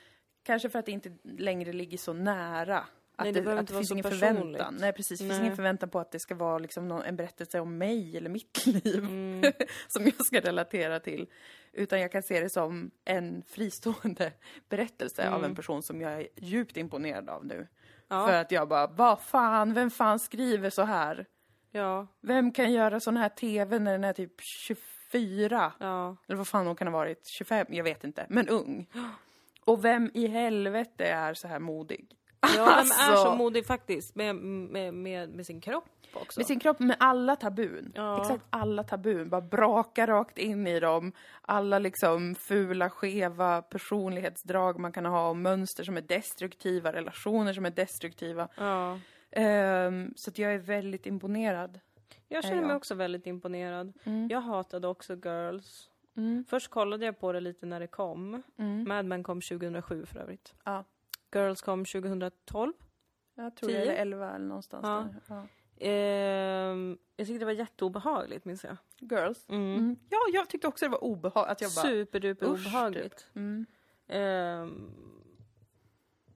kanske för att det inte längre ligger så nära. Att Nej, det det, att det finns ingen personligt. förväntan. Nej, precis. Det finns Nej. ingen förväntan på att det ska vara liksom någon, en berättelse om mig eller mitt liv Mm. som jag ska relatera till. Utan jag kan se det som en fristående berättelse av en person som jag är djupt imponerad av nu. Mm. Ja. För att jag bara, vad fan, vem fan skriver så här? ja, Vem kan göra sån här TV när den är typ 24? ja. Eller vad fan hon kan ha varit, 25? Jag vet inte. Men ung. Och vem i helvete är så här modig? Ja, vem är Alltså. så modig faktiskt med, med, med, med sin kropp också. Med sin kropp, med alla tabun. Ja. Exakt alla tabun. Bara braka rakt in i dem. Alla liksom fula, skeva personlighetsdrag man kan ha och mönster som är destruktiva, relationer som är destruktiva. Ja. Ehm, så jag är väldigt imponerad. Jag känner mig också väldigt imponerad. Mm. Jag hatade också Girls. Mm. Först kollade jag på det lite när det kom. Mm. Mad Men kom 2007 för övrigt. Ja. Girls kom 2012. Jag tror Tio? det är 11 eller någonstans Ja. där. Ja. Ehm, jag tyckte det var jätteobehagligt minns jag. Girls. Mm. Mm. Ja, jag tyckte också det var obehagligt. Att jag bara, Superduper usch, obehagligt. mm. Ehm,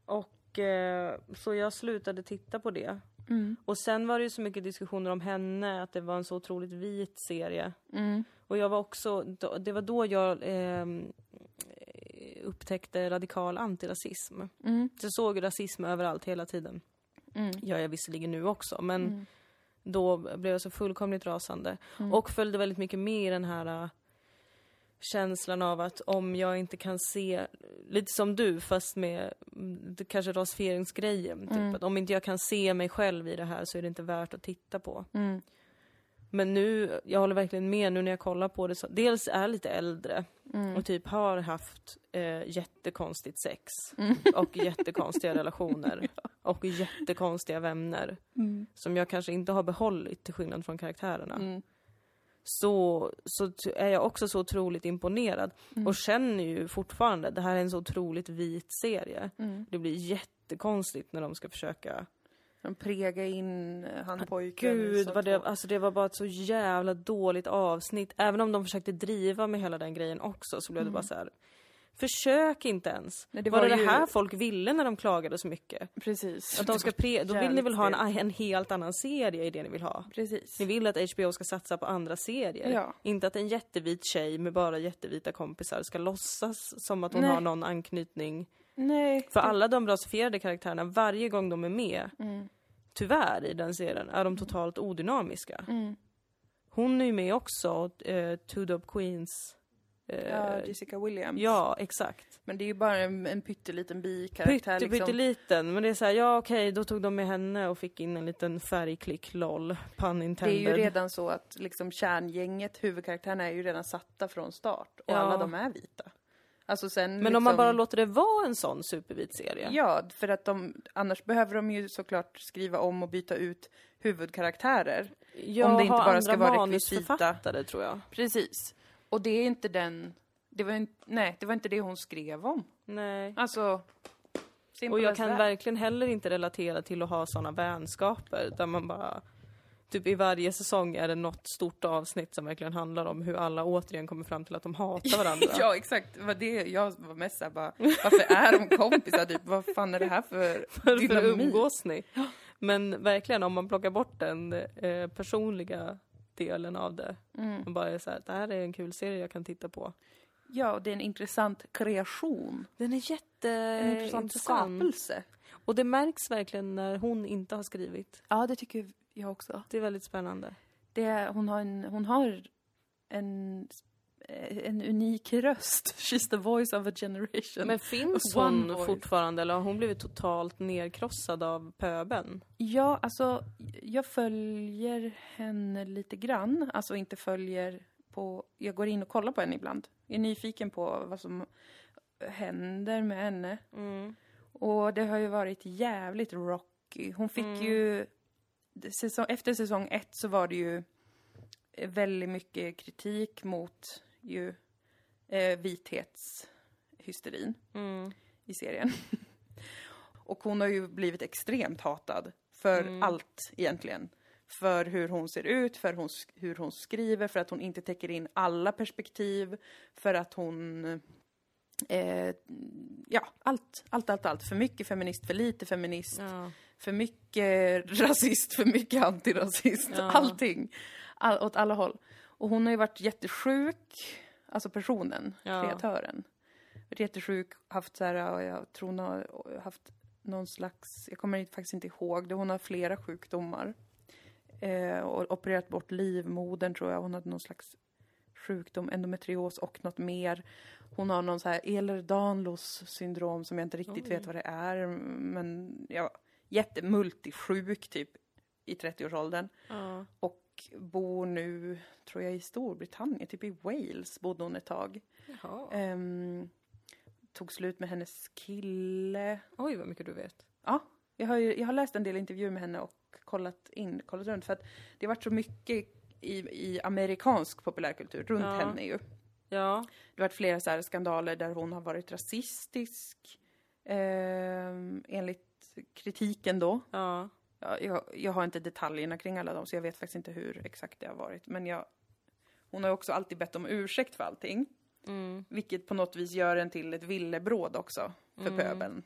och eh, så jag slutade titta på det. Mm. Och sen var det ju så mycket diskussioner om henne, att det var en så otroligt vit serie. Mm. Och jag var också, det var då jag ehm, upptäckte radikal antirasism. Mm. Så jag såg rasism överallt hela tiden. Mm. gör jag visserligen nu också, men Mm. då blev jag så fullkomligt rasande. Mm. Och följde väldigt mycket med i den här äh, känslan av att om jag inte kan se, lite som du fast med mm, kanske rasifieringsgrejen, typ Mm. att om inte jag kan se mig själv i det här så är det inte värt att titta på. Men nu, jag håller verkligen med nu när jag kollar på det, så, dels är jag lite äldre Mm. och typ har haft eh, jättekonstigt sex Mm. och jättekonstiga relationer och jättekonstiga vänner Mm. som jag kanske inte har behållit till skillnad från karaktärerna. Mm. Så, så är jag också så otroligt imponerad Mm. och känner ju fortfarande, det här är en så otroligt vit serie. Mm. Det blir jättekonstigt när de ska försöka... De prega in eh, han pojken. Gud, som vad det, alltså det var bara ett så jävla dåligt avsnitt. Även om de försökte driva med hela den grejen också så blev det bara så här. Försök inte ens. Nej, det var, var det det ju- här folk ville när de klagade så mycket? Precis. Att de ska pre- då vill ni väl ha en, en helt annan serie i det ni vill ha? Precis. Ni vill att HBO ska satsa på andra serier. Ja. Inte att en jättevit tjej med bara jättevita kompisar ska låtsas som att hon Nej. har någon anknytning. Nej. För alla de rasifierade karaktärerna, varje gång de är med, Mm. Tyvärr i den serien, är de totalt odynamiska. Mm. Hon är ju med också, eh, Two Dope Queens. Eh, Ja, Jessica Williams. ja, exakt. Men det är ju bara en, en pytteliten bikaraktär Pytte, liksom. pytteliten, men det är så här, ja okej, då tog de med henne och fick in en liten färgklick, LOL, pun Det är intended. ju redan så att liksom kärngänget, huvudkaraktärerna är ju redan satta från start. Och Ja. alla de är vita. Alltså sen Men om man liksom- bara låter det vara en sån supervit serie. Ja, för att de, annars behöver de ju såklart skriva om och byta ut huvudkaraktärer. Jag Om det inte bara ska vara manusförfattare tror jag. Precis. Och det är inte den, det var nej, det var inte det hon skrev om. Nej. Alltså, Och jag kan verkligen heller inte relatera till att ha såna vänskaper där man bara Typ i varje säsong är det något stort avsnitt som verkligen handlar om hur alla återigen kommer fram till att de hatar varandra. Ja, exakt. Var det jag var mest såhär bara, varför är de kompisar? Typ, vad fan är det här för Varför dynamik? umgås ni? Men verkligen om man plockar bort den eh, personliga delen av det Mm. och bara är så här, det här är en kul serie jag kan titta på. Ja, det är en intressant kreation. Den är jätte En intressant skapelse. Och det märks verkligen när hon inte har skrivit. Ja, det tycker jag också. Det är väldigt spännande. Det, hon har en, hon har en, en unik röst. She's the voice of a generation. Men finns hon voice. fortfarande eller har hon blivit totalt nerkrossad av pöben? Ja, alltså jag följer henne lite grann. Alltså inte följer på... Jag går in och kollar på henne ibland. Jag är nyfiken på vad som händer med henne. Mm. Och det har ju varit jävligt rocky. Hon fick Mm. ju... Säsong, efter säsong ett så var det ju väldigt mycket kritik mot ju eh, vithetshysterin Mm. i serien. Och hon har ju blivit extremt hatad för Mm. allt egentligen. För hur hon ser ut, för hon, hur hon skriver, för att hon inte täcker in alla perspektiv, för att hon... Eh, ja, allt, allt, allt, allt. För mycket feminist, för lite feminist, Ja. För mycket rasist, för mycket antirasist. Ja. Allting. All, åt alla håll. Och hon har ju varit jättesjuk, alltså personen, Ja. kreatören. Varit jättesjuk, haft så här, ja, jag tror hon har haft någon slags, jag kommer faktiskt inte ihåg det, hon har flera sjukdomar. Eh, och opererat bort livmodern tror jag, hon hade någon slags sjukdom, endometrios och något mer. Hon har någon så här Ehlers-Danlos syndrom som jag inte riktigt Oj. vet vad det är, men ja, jättemultisjuk typ i 30-årsåldern. Ja. Och bor nu, tror jag, i Storbritannien, typ i Wales bodde hon ett tag. Ehm, tog slut med hennes kille. Oj, vad mycket du vet. Ja, jag har, ju, jag har läst en del intervjuer med henne och kollat in, kollat runt för att det har varit så mycket i, i amerikansk populärkultur runt Ja. henne ju. Ja. Det har varit flera så här skandaler där hon har varit rasistisk. ehm, enligt kritiken då. Ja. Ja, jag, jag har inte detaljerna kring alla dem så jag vet faktiskt inte hur exakt det har varit. Men jag, hon har ju också alltid bett om ursäkt för allting. Mm. Vilket på något vis gör en till ett villebråd också för Mm. pöbeln.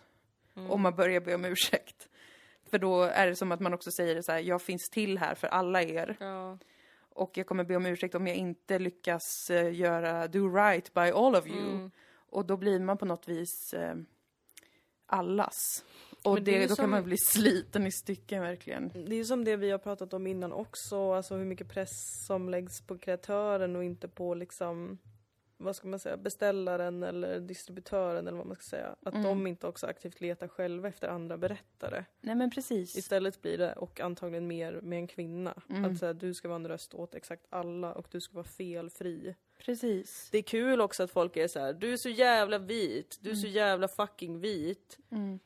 Om man börjar be om ursäkt. För då är det som att man också säger så här, jag finns till här för alla er. Ja. Och jag kommer be om ursäkt om jag inte lyckas eh, göra do right by all of you. Mm. Och då blir man på något vis eh, allas. Och det det, då som- kan man bli sliten i stycken verkligen. Det är ju som det vi har pratat om innan också, alltså hur mycket press som läggs på kreatören och inte på liksom vad ska man säga, beställaren eller distributören eller vad man ska säga. Att Mm. de inte också aktivt letar själva efter andra berättare. Nej men precis. Istället blir det, och antagligen mer med en kvinna, Mm. att säga, du ska vara en röst åt exakt alla och du ska vara felfri. Precis. Det är kul också att folk är så här: du är så jävla vit, du är så jävla fucking vit. Mm.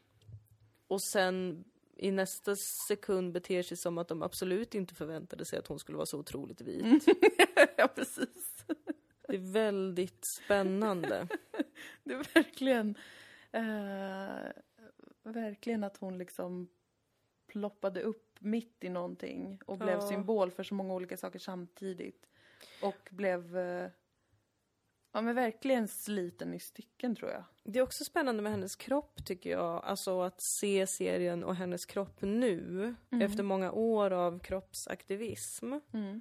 Och sen i nästa sekund beter sig som att de absolut inte förväntade sig att hon skulle vara så otroligt vit. ja precis. Det är väldigt spännande. Det är verkligen, eh, verkligen att hon liksom ploppade upp mitt i någonting och blev Ja. symbol för så många olika saker samtidigt. Och blev, eh, ja men verkligen sliten i stycken tror jag. Det är också spännande med hennes kropp tycker jag. Alltså att se serien och hennes kropp nu. Efter många år av kroppsaktivism. Mm.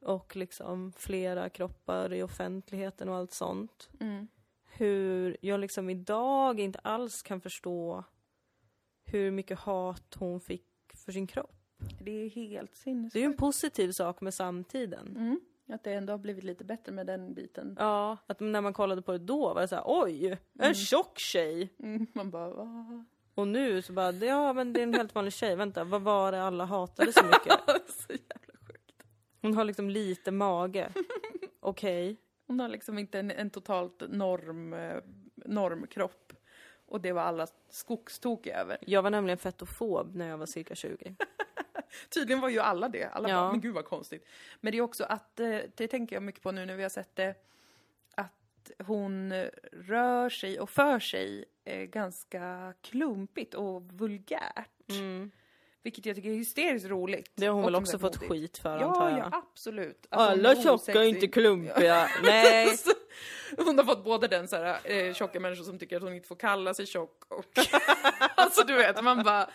Och liksom flera kroppar i offentligheten och allt sånt. Mm. Hur jag liksom idag inte alls kan förstå hur mycket hat hon fick för sin kropp. Det är helt sinnessjukt. Det är ju en positiv sak med samtiden. Mm. Att det ändå har blivit lite bättre med den biten. Ja, att när man kollade på det då var det så här: oj, en tjock tjej! Mm. Man bara, va? Och nu så bara, ja men det är en helt vanlig tjej, vänta, vad var det alla hatade så mycket? så jävla sjukt. Hon har liksom lite mage. Okej. Hon har liksom inte en, en totalt norm, eh, normkropp. Och det var alla skogstokiga över. Jag var nämligen fetofob när jag var cirka 20. Tydligen var ju alla det. Alla Ja. bara, men gud vad konstigt. Men det är också att, eh, det tänker jag mycket på nu när vi har sett det, att hon rör sig och för sig eh, ganska klumpigt och vulgärt. Mm. Vilket jag tycker är hysteriskt roligt. Det har hon väl också fått modigt. skit för antar Ja, jag. ja, absolut. Att Alla tjocka är inte klumpiga. Nej. Hon har fått både den så här, eh, tjocka människor som tycker att hon inte får kalla sig tjock och... alltså du vet, man bara...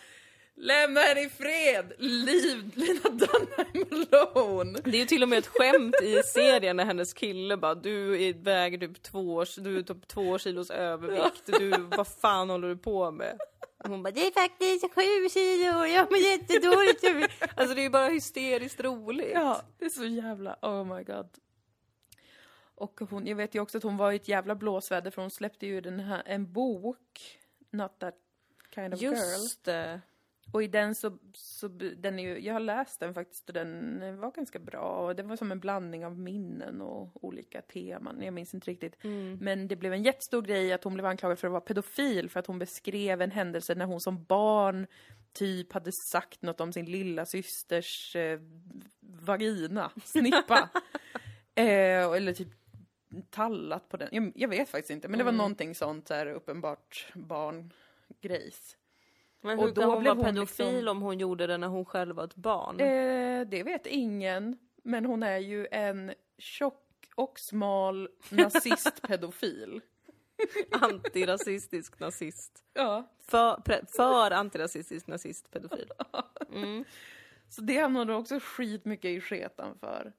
Lämna henne i fred! Leave Lena Dunham alone! Det är ju till och med ett skämt i serien när hennes kille bara du väger typ två, års, du är typ två kilos övervikt, du vad fan håller du på med? Hon bara, det är faktiskt sju kilo jag mår jättedåligt. Alltså det är ju bara hysteriskt roligt. Ja, det är så jävla, oh my god. Och hon, jag vet ju också att hon var i ett jävla blåsväder för hon släppte ju den här, en bok, Not that kind of girl. Just det. Och i den så, så den är ju, jag har läst den faktiskt och den var ganska bra. Och den var som en blandning av minnen och olika teman. Jag minns inte riktigt. Men det blev en jättestor grej att hon blev anklagad för att vara pedofil för att hon beskrev en händelse när hon som barn typ hade sagt något om sin lilla systers eh, vagina, snippa. eh, eller typ tallat på den. Jag, jag vet faktiskt inte, men det var någonting sånt där uppenbart barngrejs. Men Och hur då kan hon blev vara pedofil liksom- om hon gjorde det när hon själv var ett barn? Eh, det vet ingen, men hon är ju en tjock och smal nazist-pedofil. Antirasistisk nazist. Ja. För, pre, för antirasistisk nazist pedofil. Så det hamnade också skitmycket i sketan för.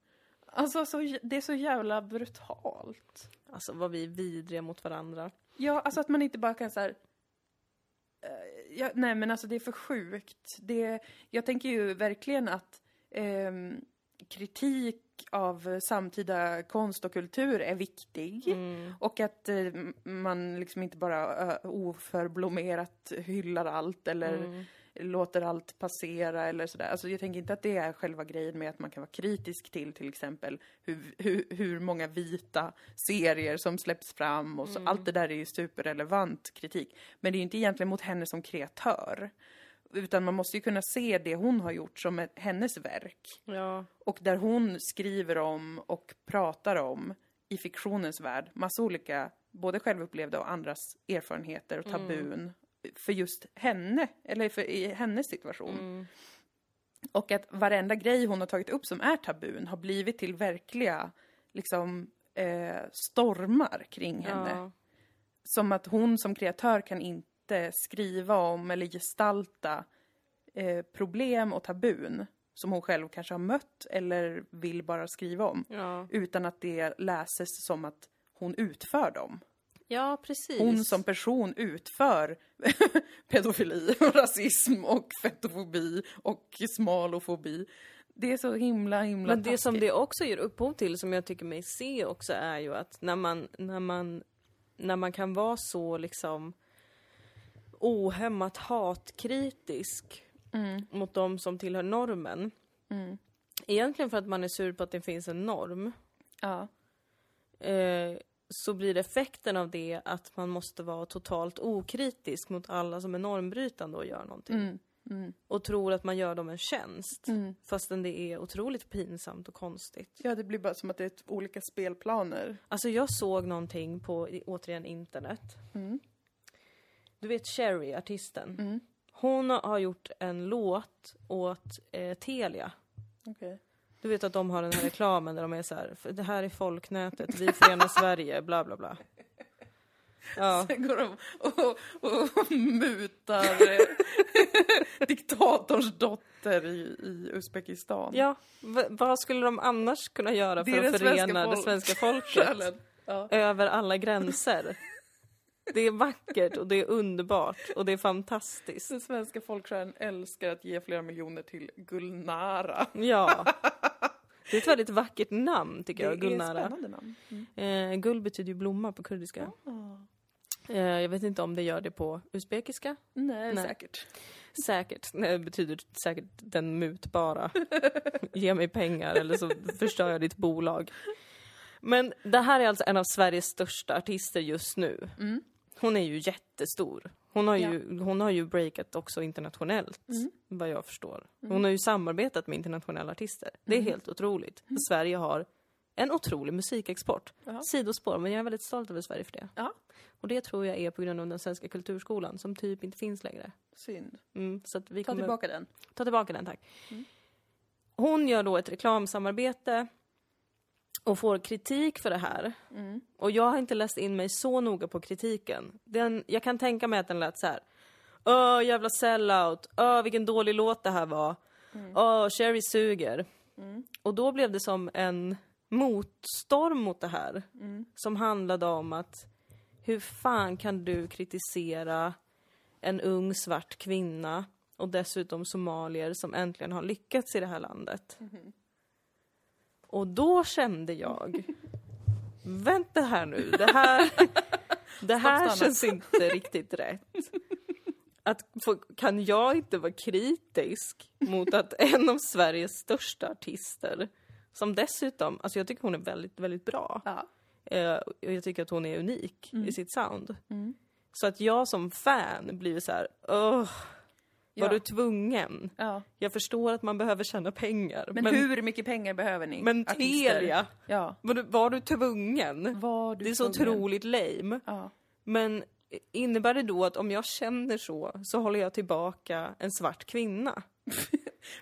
Alltså, så, det är så jävla brutalt. Alltså vad vi är vidriga mot varandra. Ja, alltså att man inte bara kan så här... eh, ja, nej, men alltså det är för sjukt. Det, jag tänker ju verkligen att ehm, kritik av samtida konst och kultur är viktig. Mm. Och att eh, man liksom inte bara oförblommerat hyllar allt eller Mm. Låter allt passera eller sådär. Alltså jag tänker inte att det är själva grejen med att man kan vara kritisk till till exempel hur, hur, hur många vita serier som släpps fram och så. Allt det där är ju superrelevant kritik. Men det är ju inte egentligen mot henne som kreatör. Utan man måste ju kunna se det hon har gjort som ett, hennes verk. Ja. Och där hon skriver om och pratar om i fiktionens värld massa olika, både självupplevda och andras erfarenheter och tabun för just henne, eller för i hennes situation. Mm. Och att varenda grej hon har tagit upp som är tabun har blivit till verkliga liksom eh, stormar kring henne. Ja. Som att hon som kreatör kan inte skriva om eller gestalta eh, problem och tabun som hon själv kanske har mött eller vill bara skriva om. Ja. Utan att det läses som att hon utför dem. Ja, precis. Hon som person utför pedofili och rasism och fetofobi och smalofobi. Det är så himla, himla Men det som taskigt. det också ger upphov till, som jag tycker mig se också, är ju att när man, när man, när man kan vara så liksom ohämmat hatkritisk Mm, mot de som tillhör normen. mm. Egentligen för att man är sur på att det finns en norm. Ja. Eh, så blir effekten av det att man måste vara totalt okritisk mot alla som är normbrytande och gör någonting. Mm, mm, Och tror att man gör dem en tjänst. mm. Fastän det är otroligt pinsamt och konstigt. Ja, det blir bara som att det är olika spelplaner. Alltså jag såg någonting på, återigen, internet. Mm. Du vet Cherry, artisten. Mm. Hon har gjort en låt åt eh, Telia. Okej. Du vet att de har den här reklamen där de är så här, "För det här är folknätet, vi förenar Sverige, bla bla bla. Ja, Sen går de och, och mutar eh, diktatorns dotter i, i Uzbekistan. ja v- vad skulle de annars kunna göra för att svenska förena det svenska folket. Ja. över alla gränser? Det är vackert och det är underbart och det är fantastiskt. Den svenska folksjälen älskar att ge flera miljoner till Gulnara. Ja. Det är ett väldigt vackert namn tycker jag, det är ett Gulnara. spännande namn. Mm. Eh, guld betyder ju blomma på kurdiska. Ah. Eh, jag vet inte om det gör det på uzbekiska. Nej, Nej. säkert. Säkert. Nej, det betyder säkert den mutbara. Ge mig pengar eller så förstör jag ditt bolag. Men det här är alltså en av Sveriges största artister just nu. Mm. Hon är ju jättestor. Hon har ju, hon har ju breakat också internationellt, Mm. vad jag förstår. Hon har ju samarbetat med internationella artister. Det är Mm. helt otroligt. Sverige har en otrolig musikexport. Ja. Sidospår, men jag är väldigt stolt över Sverige för det. Ja. Och det tror jag är på grund av den svenska kulturskolan, som typ inte finns längre. Synd. Mm, så vi Ta kommer... tillbaka den. Ta tillbaka den, tack. Mm. Hon gör då ett reklamsamarbete och får kritik för det här. Mm. Och jag har inte läst in mig så noga på kritiken. Den, jag kan tänka mig att den lät så här. Åh, jävla sellout. Åh, vilken dålig låt det här var. Åh, Sherry suger. Mm. Och då blev det som en motstorm mot det här. Mm. Som handlade om att hur fan kan du kritisera en ung svart kvinna och dessutom somalier som äntligen har lyckats i det här landet. Och då kände jag, vänta här nu, det här, det här känns inte riktigt rätt. Att kan jag inte vara kritisk mot att en av Sveriges största artister, som dessutom, alltså jag tycker hon är väldigt, väldigt bra. Ja. Eh, och jag tycker att hon är unik Mm. i sitt sound. Så att jag som fan blir så här, åh, var du tvungen? ja. Jag förstår att man behöver tjäna pengar. Men, hur mycket pengar behöver ni? men artister? Telia, Ja. var du, var du tvungen? Var du Det är så tvungen? otroligt lame. Ja. Men innebär det då att om jag känner så, så håller jag tillbaka en svart kvinna?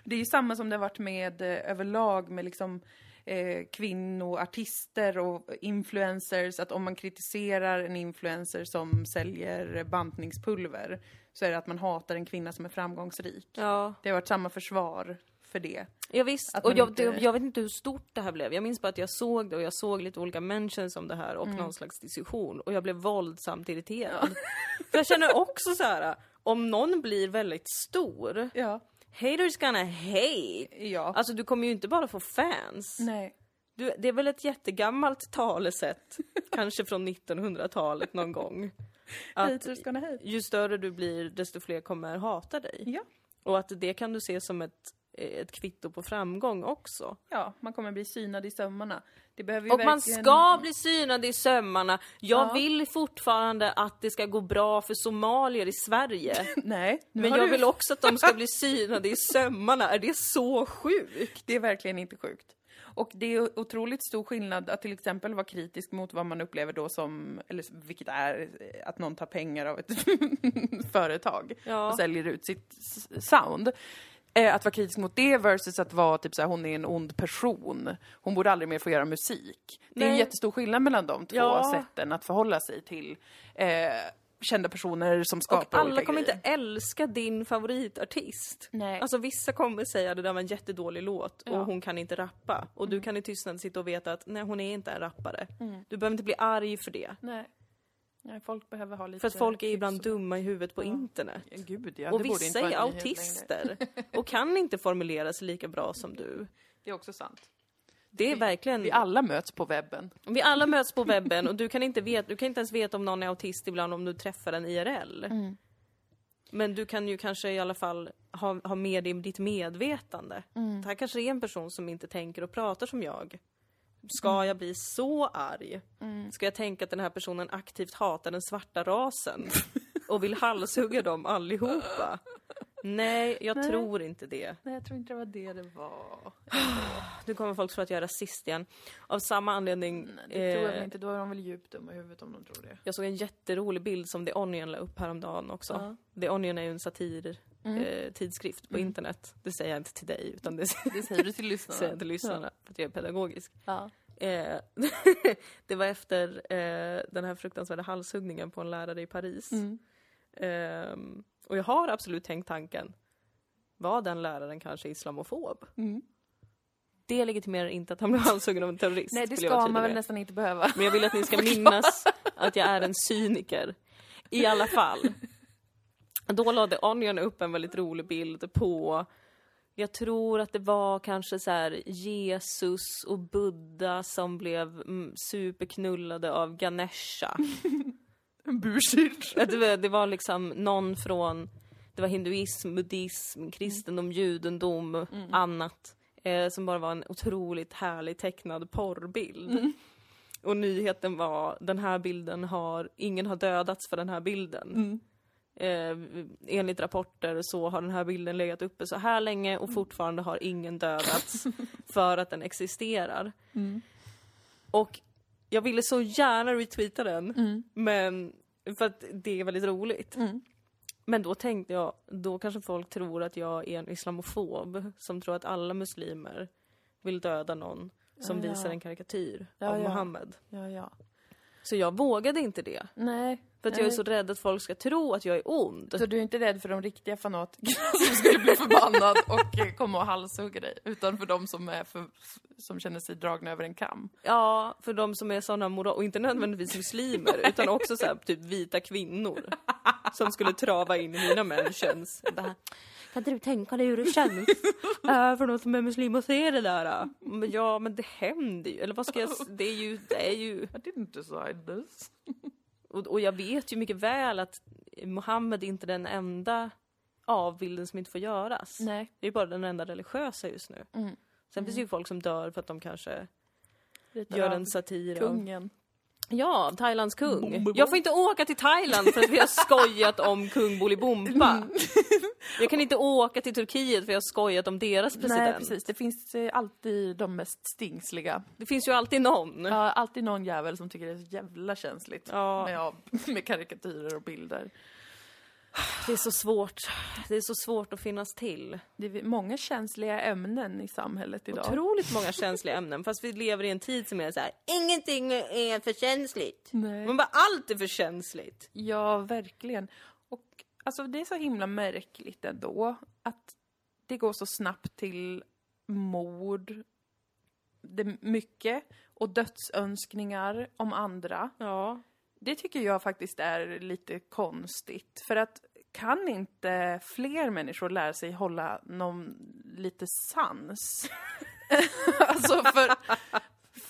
Det är ju samma som det har varit med eh, överlag med liksom eh, kvinnoartister och influencers. Att om man kritiserar en influencer som säljer bantningspulver så är det att man hatar en kvinna som är framgångsrik. Ja, Det har varit samma försvar för det. ja visst. Och jag, inte- det, jag vet inte hur stort det här blev. Jag minns bara att jag såg det och jag såg lite olika mentions om det här och Mm. någon slags diskussion. Och jag blev våldsamt irriterad. För jag känner också så här, om någon blir väldigt stor, Ja. haters gonna hate. Ja. Alltså du kommer ju inte bara få fans. Nej. Du, det är väl ett jättegammalt talesätt, kanske från 1900-talet någon gång. Att ju större du blir, desto fler kommer hata dig. Ja. Och att det kan du se som ett, ett kvitto på framgång också. Ja, man kommer bli synad i sömmarna. Det behöver Och man verkligen... ska bli synad i sömmarna. Jag Ja. vill fortfarande att det ska gå bra för somalier i Sverige. Nej, Men jag du... vill också att de ska bli synade i sömmarna. Är det så sjukt? Det är verkligen inte sjukt. Och det är otroligt stor skillnad att till exempel vara kritisk mot vad man upplever då som, eller vilket är att någon tar pengar av ett företag Ja. och säljer ut sitt sound. Eh, att vara kritisk mot det versus att vara typ såhär, hon är en ond person. Hon borde aldrig mer få göra musik. Det är en Nej. jättestor skillnad mellan de två Ja. sätten att förhålla sig till eh, kända personer som skapar Och alla kommer grejer. inte älska din favoritartist. Nej. Alltså vissa kommer säga det där var en jättedålig låt och Ja. hon kan inte rappa. Och du kan i tystnad sitta och veta att nej hon är inte en rappare. Du behöver inte bli arg för det. Nej. Nej, folk behöver ha lite... För att folk är ibland dumma i huvudet på internet. Ja, Gud, ja, och det borde vissa inte är autister och kan inte formulera sig lika bra som du. Det är också sant. Det är verkligen... Vi alla möts på webben. Vi alla möts på webben och du kan inte, veta, du kan inte ens veta om någon är autist ibland om du träffar den IRL. Men du kan ju kanske i alla fall ha, ha med dig ditt medvetande. Det här kanske är en person som inte tänker och pratar som jag. Ska jag bli så arg? Ska jag tänka att den här personen aktivt hatar den svarta rasen? Och vill halshugga dem allihopa? Nej, jag Nej. tror inte det. Nej, jag tror inte det var det det var. Nu kommer folk tro att jag är rasist igen. Av samma anledning... Nej, det tror jag eh, inte. Då är de väl djupt dumma i huvudet om de tror det. Jag såg en jätterolig bild som The Onion la upp häromdagen också. Ja. The Onion är ju en satir Mm. eh, tidskrift på internet. Det säger jag inte till dig, utan det Det säger du till lyssnarna. säger jag till lyssnarna för att jag är pedagogisk. Ja. Eh, det var efter eh, den här fruktansvärda halshuggningen på en lärare i Paris. Mm. Ehm, och jag har absolut tänkt tanken, var den läraren kanske islamofob? Mm. Det legitimerar inte att han blev halshuggen av en terrorist. Nej, det ska man väl med. nästan inte behöva. Men jag vill att ni ska minnas att jag är en cyniker. I alla fall. Då lade Onion upp en väldigt rolig bild på jag tror att det var kanske så Jesus och Buddha som blev mm, superknullade av Ganesha. Bullshit. Att det, var, det var liksom någon från, det var hinduism, buddhism, kristendom, judendom, annat. Eh, som bara var en otroligt härlig tecknad porrbild. Och nyheten var, den här bilden har, ingen har dödats för den här bilden. Eh, enligt rapporter så har den här bilden legat uppe så här länge och fortfarande har ingen dödats för att den existerar. Och jag ville så gärna retweeta den, men för att det är väldigt roligt. Men då tänkte jag, då kanske folk tror att jag är en islamofob som tror att alla muslimer vill döda någon som Ja, ja. visar en karikatyr Ja, av ja. Så jag vågade inte det. Nej. För att jag är så rädd att folk ska tro att jag är ond. Så du är inte rädd för de riktiga fanatikerna som skulle bli förbannad och komma och halshugga dig, utan för de som, är för, som känner sig dragna över en kam? Ja, för de som är såna moral... Och inte nödvändigtvis muslimer, utan också så här, typ vita kvinnor. Som skulle trava in i mina mentions. Kan inte du tänka dig hur det känns äh, för någon som är muslim och ser det där? äh?" Men ja, men det händer ju. Eller vad ska jag... Det är ju... Det är ju I didn't decide this. Och, och jag vet ju mycket väl att Mohammed är inte den enda avbilden som inte får göras. Nej. Det är bara den enda religiösa just nu. Mm. Sen finns det ju folk som dör för att de kanske Ritar gör en satir kungen. Ja, Thailands kung. Bom, bom, bom. Jag får inte åka till Thailand för att vi har skojat om kung Bolibompa. Jag kan inte åka till Turkiet för jag har skojat om deras president. Nej, precis. Det finns eh, alltid de mest stingsliga. Det finns ju alltid någon. Ja, alltid någon jävel som tycker det är så jävla känsligt Ja. med, med karikatyrer och bilder. Det är så svårt. Det är så svårt att finnas till. Det är många känsliga ämnen i samhället idag. Otroligt många känsliga ämnen fast vi lever i en tid som är så här. ingenting är för känsligt. Nej. Men bara allt är för känsligt. Ja, verkligen. Och alltså det är så himla märkligt ändå att det går så snabbt till mord, det mycket, och dödsönskningar om andra. Ja. Det tycker jag faktiskt är lite konstigt. För att kan inte fler människor lära sig hålla någon lite sans? alltså för,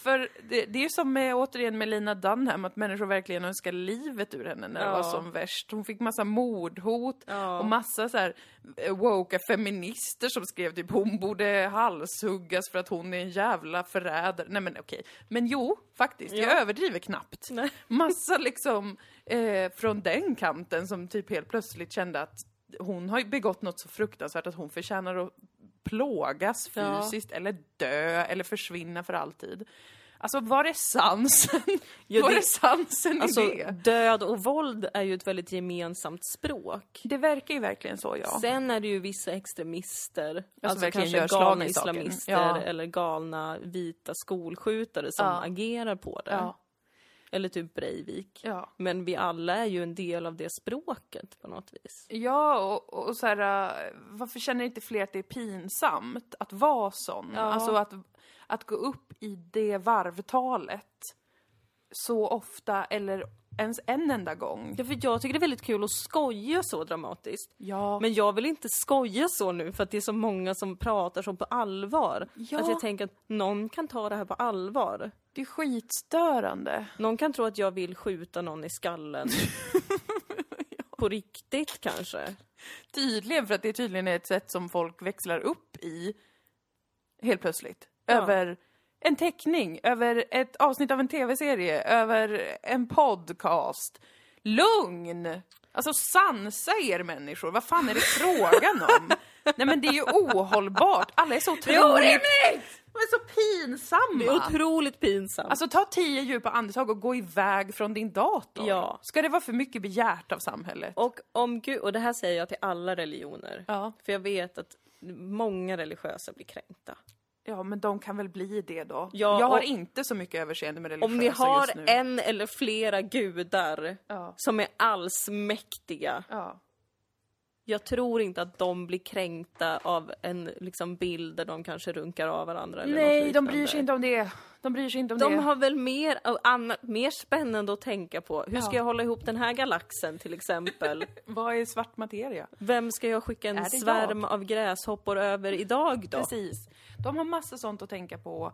för det, det är ju som med, återigen med Lina Dunham, att människor verkligen önskar livet ur henne när det Ja. var som värst. Hon fick massa mordhot Ja. och massa så här eh, woke feminister som skrev typ hon borde halshuggas för att hon är en jävla förrädare. Nej men okej. Men jo, faktiskt. Jag Ja. överdriver knappt Nej. massa liksom eh, från den kanten som typ helt plötsligt kände att hon har ju begått något så fruktansvärt att hon förtjänar att plågas Ja. fysiskt eller dö eller försvinna för alltid. Alltså var är sansen? Ja, var det- är sansen Alltså, i det? död och våld är ju ett väldigt gemensamt språk. Det verkar ju verkligen så ja. Sen är det ju vissa extremister, alltså verkligen kanske galna islamister Ja. eller galna vita skolskjutare som Ja. agerar på det. Ja, Eller typ Breivik. ja. Men vi alla är ju en del av det språket på något vis. Ja, och, och så här, äh, varför känner inte fler att det är pinsamt att vara sån? Ja. Alltså att, att gå upp i det varvtalet så ofta eller ens en enda gång. Ja, för jag tycker det är väldigt kul att skoja så dramatiskt. Ja, Men jag vill inte skoja så nu för att det är så många som pratar så på allvar. Ja. Att jag tänker att någon kan ta det här på allvar. det är skitstörande. Någon kan tro att jag vill skjuta någon i skallen. På riktigt kanske. Tydligen, för att det tydligen är ett sätt som folk växlar upp i helt plötsligt. Över en teckning, över ett avsnitt av en tv-serie, över en podcast. Lugn! Alltså sansa er människor, vad fan är det frågan om? Nej men det är ju ohållbart, alla är så otroligt... De är så pinsamma! Det är otroligt pinsamt. Alltså ta tio djupa andetag och gå iväg från din dator. Ja. Ska det vara för mycket begärt av samhället? och om Gud, och det här säger jag till alla religioner. Ja. För jag vet att många religiösa blir kränkta. Ja, men de kan väl bli det då? Ja, jag har inte så mycket överseende med religiösa Om ni har just nu. en eller flera gudar Ja. som är allsmäktiga. Ja. Jag tror inte att de blir kränkta av en liksom, bild där de kanske runkar av varandra. Eller Nej, de bryr sig inte om det. De bryr sig inte om De det. har väl mer, annat, mer spännande att tänka på. Hur ska Ja. jag hålla ihop den här galaxen till exempel? Vad är svart materia? Vem ska jag skicka en svärm av gräshoppor över idag då? Precis. De har massa sånt att tänka på.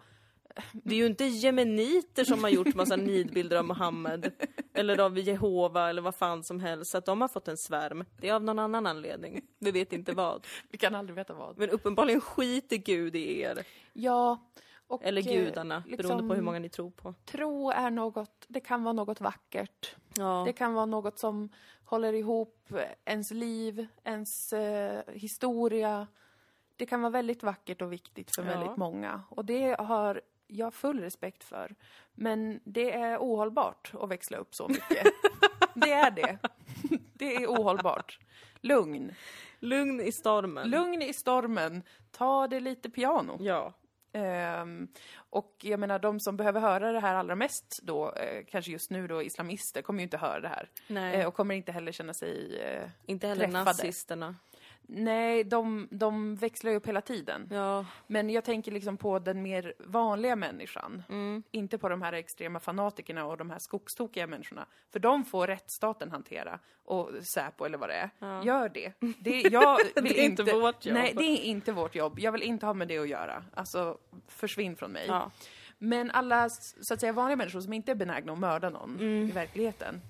Det är ju inte jemeniter som har gjort massa nidbilder av Mohammed. Eller av Jehova eller vad fan som helst. Att de har fått en svärm. Det är av någon annan anledning. Vi vet inte vad. Vi kan aldrig veta vad. Men uppenbarligen skiter Gud i er. Ja. Och, Eller eh, gudarna, liksom, beroende på hur många ni tror på. Tro är något, det kan vara något vackert. Ja. Det kan vara något som håller ihop ens liv, ens eh, historia. Det kan vara väldigt vackert och viktigt för Ja. väldigt många. Och det har jag full respekt för. Men det är ohållbart att växla upp så mycket. det är det. Det är ohållbart. Lugn. Lugn i stormen. Lugn i stormen. Ta det lite piano. Ja. Ehm, och jag menar, de som behöver höra det här allra mest då, eh, kanske just nu då islamister, kommer ju inte höra det här. Eh, och kommer inte heller känna sig... Eh, inte heller träffade. nazisterna. Nej, de, de växlar ju upp hela tiden. Ja. Men jag tänker liksom på den mer vanliga människan. Mm. Inte på de här extrema fanatikerna och de här skogstokiga människorna. För de får rättsstaten hantera. Och Säpo eller vad det är. Ja. Gör det. det jag vill Det är inte vårt jobb. Nej, det är inte vårt jobb. Jag vill inte ha med det att göra. Alltså, försvinn från mig. Ja. Men alla, så att säga, vanliga människor som inte är benägna att mörda någon Mm. i verkligheten.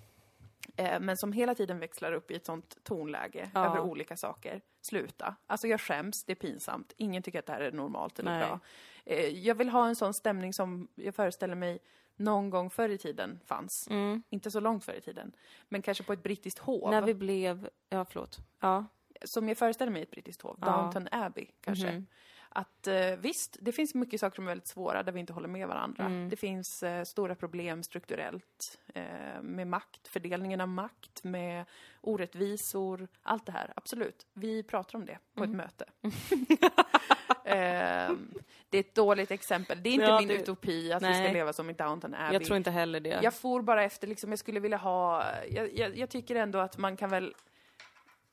Eh, men som hela tiden växlar upp i ett sånt tonläge Ja. över olika saker. Sluta. Alltså jag skäms, det är pinsamt. Ingen tycker att det här är normalt eller Nej. bra. Eh, jag vill ha en sån stämning som jag föreställer mig någon gång förr i tiden fanns. Mm. Inte så långt förr i tiden. Men kanske på ett brittiskt hov. När vi blev... Ja, förlåt. Ja. Som jag föreställer mig ett brittiskt hov. Ja. Downton Abbey, kanske. Mhm. Att eh, visst, det finns mycket saker som är väldigt svåra där vi inte håller med varandra. Mm. Det finns eh, stora problem strukturellt eh, med makt, fördelningen av makt, med orättvisor, allt det här. Absolut. Vi pratar om det på Mm. ett möte. eh, det är ett dåligt exempel. Det är inte Ja, min det- utopi att vi Nej. ska leva som i Downton Abbey. Jag tror inte heller det. Jag for bara efter, liksom, jag skulle vilja ha... Jag, jag, jag tycker ändå att man kan väl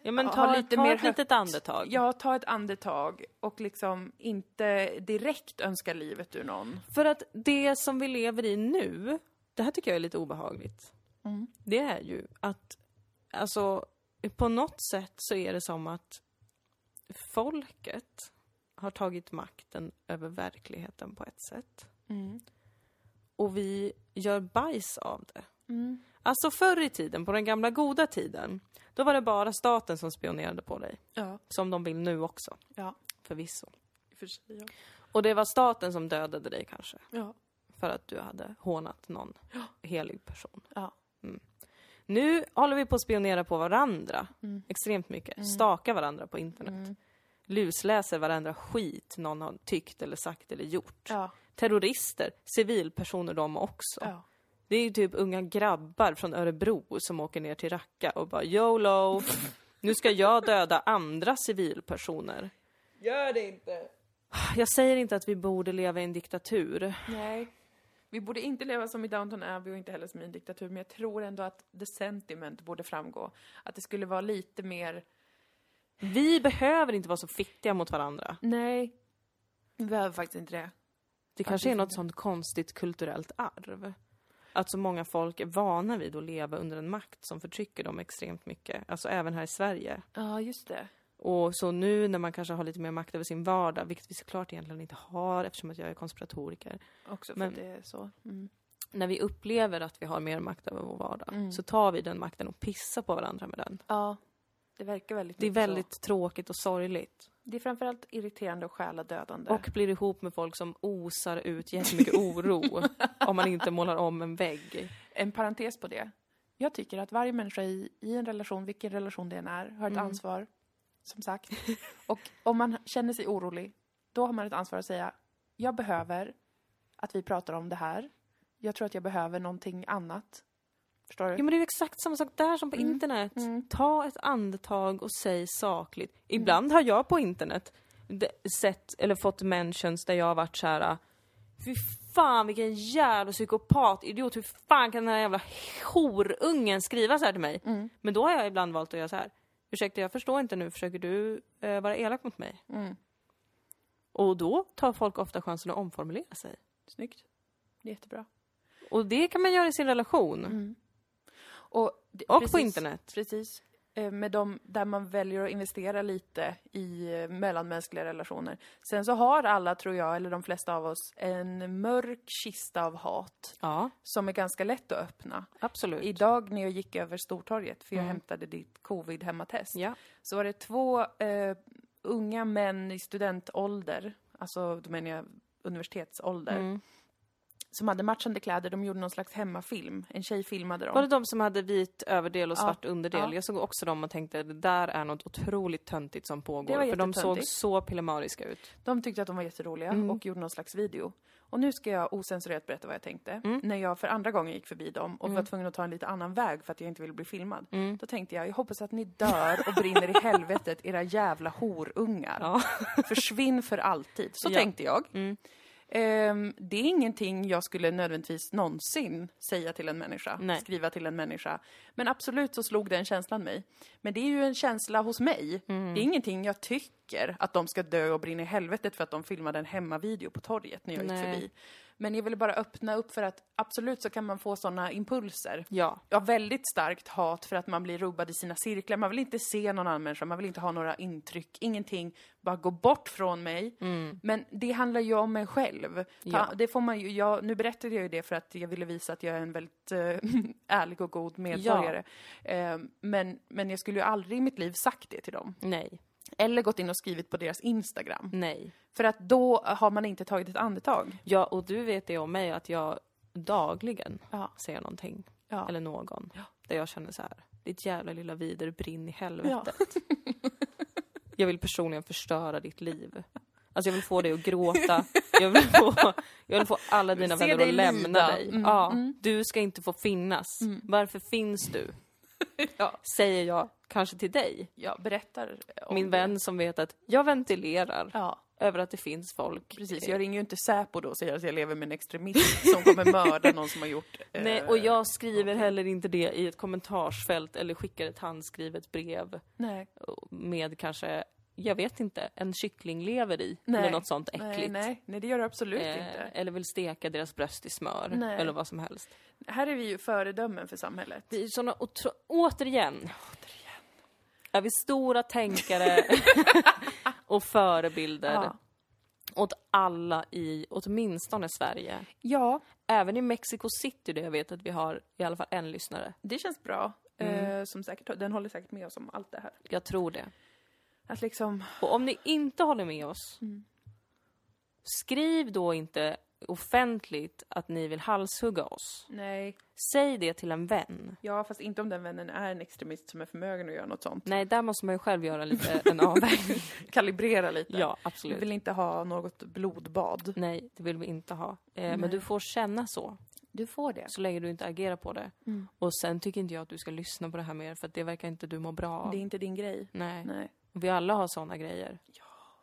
ja, men ta, lite ta mer ett litet andetag. Ja, ta ett andetag och liksom inte direkt önska livet ur någon. För att det som vi lever i nu, det här tycker jag är lite obehagligt. Mm. Det är ju att, alltså, på något sätt så är det som att folket har tagit makten över verkligheten på ett sätt. Mm. Och vi gör bajs av det. Mm. Alltså förr i tiden, på den gamla goda tiden, då var det bara staten som spionerade på dig. Ja. Som de vill nu också, Ja. förvisso. För sig, ja. Och det var staten som dödade dig kanske. Ja. För att du hade hånat någon helig person. Ja. Nu håller vi på att spionera på varandra Mm. extremt mycket. Stakar varandra på internet. Mm. Lusläser varandra skit någon har tyckt eller sagt eller gjort. Ja. Terrorister, civilpersoner de också. Ja. Det är ju typ unga grabbar från Örebro som åker ner till Raqqa och bara YOLO, nu ska jag döda andra civilpersoner. Gör det inte! Jag säger inte att vi borde leva i en diktatur. Nej. Vi borde inte leva som i Downton Abbey och inte heller som i en diktatur, men jag tror ändå att the sentiment borde framgå. Att det skulle vara lite mer, Vi behöver inte vara så fittiga mot varandra. nej, vi behöver faktiskt inte det. Det kanske är något sånt konstigt kulturellt arv. Att så många folk är vana vid att leva under en makt som förtrycker dem extremt mycket. Alltså även här i Sverige. Ja, just det. Och så nu när man kanske har lite mer makt över sin vardag, vilket vi såklart egentligen inte har eftersom att jag är konspiratoriker. Också för Men- att det är så. Mm. När vi upplever att vi har mer makt över vår vardag Mm. så tar vi den makten och pissar på varandra med den. Ja, det verkar väldigt Det är mycket så. väldigt tråkigt och sorgligt. Det är framförallt irriterande och själadödande. Och blir ihop med folk som osar ut jättemycket oro om man inte målar om en vägg. En parentes på det. Jag tycker att varje människa i, i en relation, vilken relation det än är, har ett Mm. ansvar. Som sagt. Och om man känner sig orolig, då har man ett ansvar att säga jag behöver att vi pratar om det här. Jag tror att jag behöver någonting annat. Förstår du? Ja men det är ju exakt samma sak där som på Mm. internet. Mm. Ta ett andetag och säg sakligt. Ibland har jag på internet sett eller fått mentions där jag har varit så här. Fy fan vilken jävla psykopat, idiot, hur fan kan den här jävla horungen skriva så här till mig? Mm. Men då har jag ibland valt att göra så här. Ursäkta jag förstår inte nu, försöker du eh, vara elak mot mig? Mm. Och då tar folk ofta chansen att omformulera sig. Snyggt. Det är jättebra. Och det kan man göra i sin relation. Mm. Och, Och på precis- internet. Precis. Eh, Med de, där man väljer att investera lite i eh, mellanmänskliga relationer. Sen så har alla, tror jag, eller de flesta av oss, en mörk kista av hat Ja, som är ganska lätt att öppna. absolut. Idag när jag gick över Stortorget, för jag Mm. hämtade ditt covid-hemmatest, Ja. så var det två eh, unga män i studentålder, alltså då menar jag universitetsålder, Mm. Som hade matchande kläder. De gjorde någon slags hemmafilm. En tjej filmade dem. Var det de som hade vit överdel och Ja. svart underdel? Ja. Jag såg också dem och tänkte det där är något otroligt töntigt som pågår. För de såg så pillemariska ut. De tyckte att de var jätteroliga Mm. och gjorde någon slags video. Och nu ska jag osensurerat berätta vad jag tänkte. Mm. När jag för andra gången gick förbi dem och var tvungen att ta en lite annan väg för att jag inte ville bli filmad. Mm. Då tänkte jag, jag hoppas att ni dör och brinner i helvetet, era jävla horungar. Ja. Försvinn för alltid. Så Ja. tänkte jag. Ehm, det är ingenting jag skulle nödvändigtvis någonsin säga till en människa, Nej. skriva till en människa. Men absolut så slog den känslan mig. Men det är ju en känsla hos mig. Mm. Det är ingenting jag tycker att de ska dö och brinna i helvetet för att de filmade en hemmavideo på torget när jag gick förbi. Men jag ville bara öppna upp för att absolut så kan man få sådana impulser. Ja. Jag har väldigt starkt hat för att man blir rubbad i sina cirklar. Man vill inte se någon annan människa, man vill inte ha några intryck, ingenting. Bara gå bort från mig. Men det handlar ju om mig själv. Ja. Det får man ju, jag, nu berättade jag ju det för att jag ville visa att jag är en väldigt eh, ärlig och god medborgare. Eh, men, men jag skulle ju aldrig i mitt liv sagt det till dem. Nej. Eller gått in och skrivit på deras Instagram. Nej. För att då har man inte tagit ett andetag. Ja, och du vet det om mig att jag dagligen Ja. säger någonting. Ja. Eller någon. Där jag känner så här. Ditt jävla lilla vider, brinn i helvetet. jag vill personligen förstöra ditt liv. Alltså jag vill få dig att gråta. Jag vill få, jag vill få alla dina vänner att lämna lida. dig. Mm, ja, mm. Du ska inte få finnas. Varför finns du? Ja. Säger jag kanske till dig. Jag berättar om Min det. vän som vet att jag ventilerar Ja. över att det finns folk. Precis, jag ringer ju inte Säpo då och säger att jag lever med en extremist som kommer mörda någon som har gjort... eh, Nej, och jag skriver heller inte det i ett kommentarsfält eller skickar ett handskrivet brev Nej, med kanske, jag vet inte, en kycklinglever i. Nej. Eller något sånt nej, äckligt. nej, nej, det gör du absolut Eh, inte. eller vill steka deras bröst i smör. Nej. Eller vad som helst. Här är vi ju föredömen för samhället. Vi är såna otro- återigen. Är vi stora tänkare och förebilder Ja. åt alla i åtminstone Sverige. ja, Även i Mexico City där jag vet att vi har i alla fall en lyssnare. det känns bra. Mm. Eh, som säkert, den håller säkert med oss om allt det här. Jag tror det. Att liksom, Och om ni inte håller med oss, Mm. skriv då inte offentligt att ni vill halshugga oss. nej, Säg det till en vän. ja fast inte om den vännen är en extremist som är förmögen att göra något sånt. Nej, där måste man ju själv göra lite en avvägning. Kalibrera lite. ja, Vi absolut. vill inte ha något blodbad. Nej, det vill vi inte ha. Eh, men du får känna så, Du får det. så länge du inte agerar på det. Mm. Och sen tycker inte jag att du ska lyssna på det här mer, för att det verkar inte du må bra av. Det är inte din grej. Nej. Nej. Vi alla har såna grejer.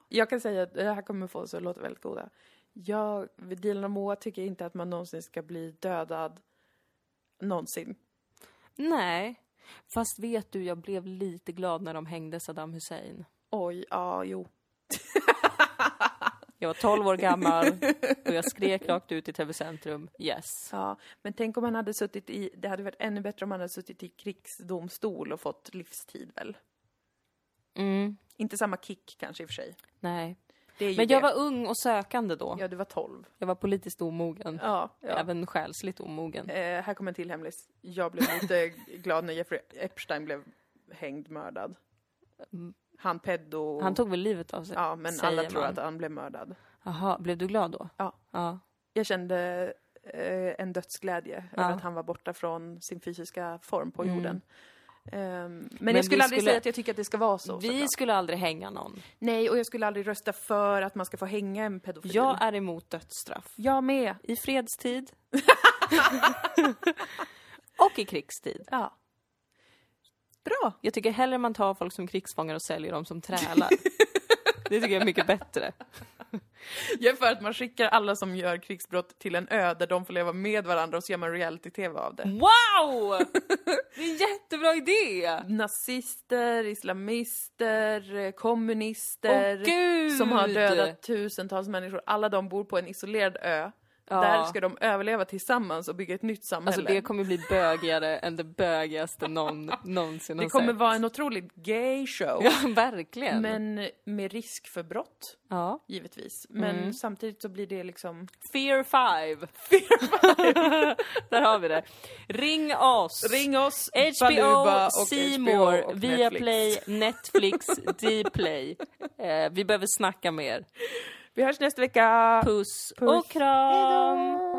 Jag kan säga att det här kommer få oss att låta väldigt goda. Jag, Dilan och Moa tycker inte att man någonsin ska bli dödad. Någonsin. Nej. Fast vet du, jag blev lite glad när de hängde Saddam Hussein. Oj, ja, jo. Jag var 12 år gammal och jag skrek rakt ut i TV-centrum, yes. Ja, men tänk om han hade suttit i, det hade varit ännu bättre om han hade suttit i krigsdomstol och fått livstid väl? Mm, Inte samma kick kanske i och för sig. nej. Men jag det. var ung och sökande då. Ja, du var 12. Jag var politiskt omogen. Ja, ja. Även själsligt omogen. Eh, här kommer en till hemlis. Jag blev lite glad när Jeffrey Epstein blev hängd, mördad. Han peddo... Han tog väl livet av sig? Ja, men alla tror man. att han blev mördad. Jaha, blev du glad då? Ja. Ja. Jag kände eh, en dödsglädje över att han var borta från sin fysiska form på Mm. jorden. Ehm, men, Men jag skulle aldrig skulle- säga att jag tycker att det ska vara så. Vi såklart. skulle aldrig hänga någon. Nej, och jag skulle aldrig rösta för att man ska få hänga en pedofil. Jag är emot dödsstraff. Jag med. I fredstid. och i krigstid. Ja. Bra. Jag tycker hellre man tar folk som krigsfångar och säljer dem som trälar. Det tycker jag är mycket bättre. Jag är för att man skickar alla som gör krigsbrott till en ö där de får leva med varandra och så gör man reality-tv av det. Wow! Det är en jättebra idé! Nazister, islamister, kommunister Åh som har dödat tusentals människor. Alla de bor på en isolerad ö. Ja. Där ska de överleva tillsammans och bygga ett nytt samhälle. Alltså det kommer bli bögigare än det bögigaste någon någonsin Det har kommer sett. vara en otroligt gay show. Ja, verkligen. Men med risk för brott, Ja. givetvis. Men Mm. samtidigt så blir det liksom... Fear 5. Där har vi det. Ring oss! Ring oss, HBO, och Viaplay, Netflix. Netflix, Dplay. Eh, vi behöver snacka mer. Vi hörs nästa vecka! Puss, Puss. och kram! Hejdå!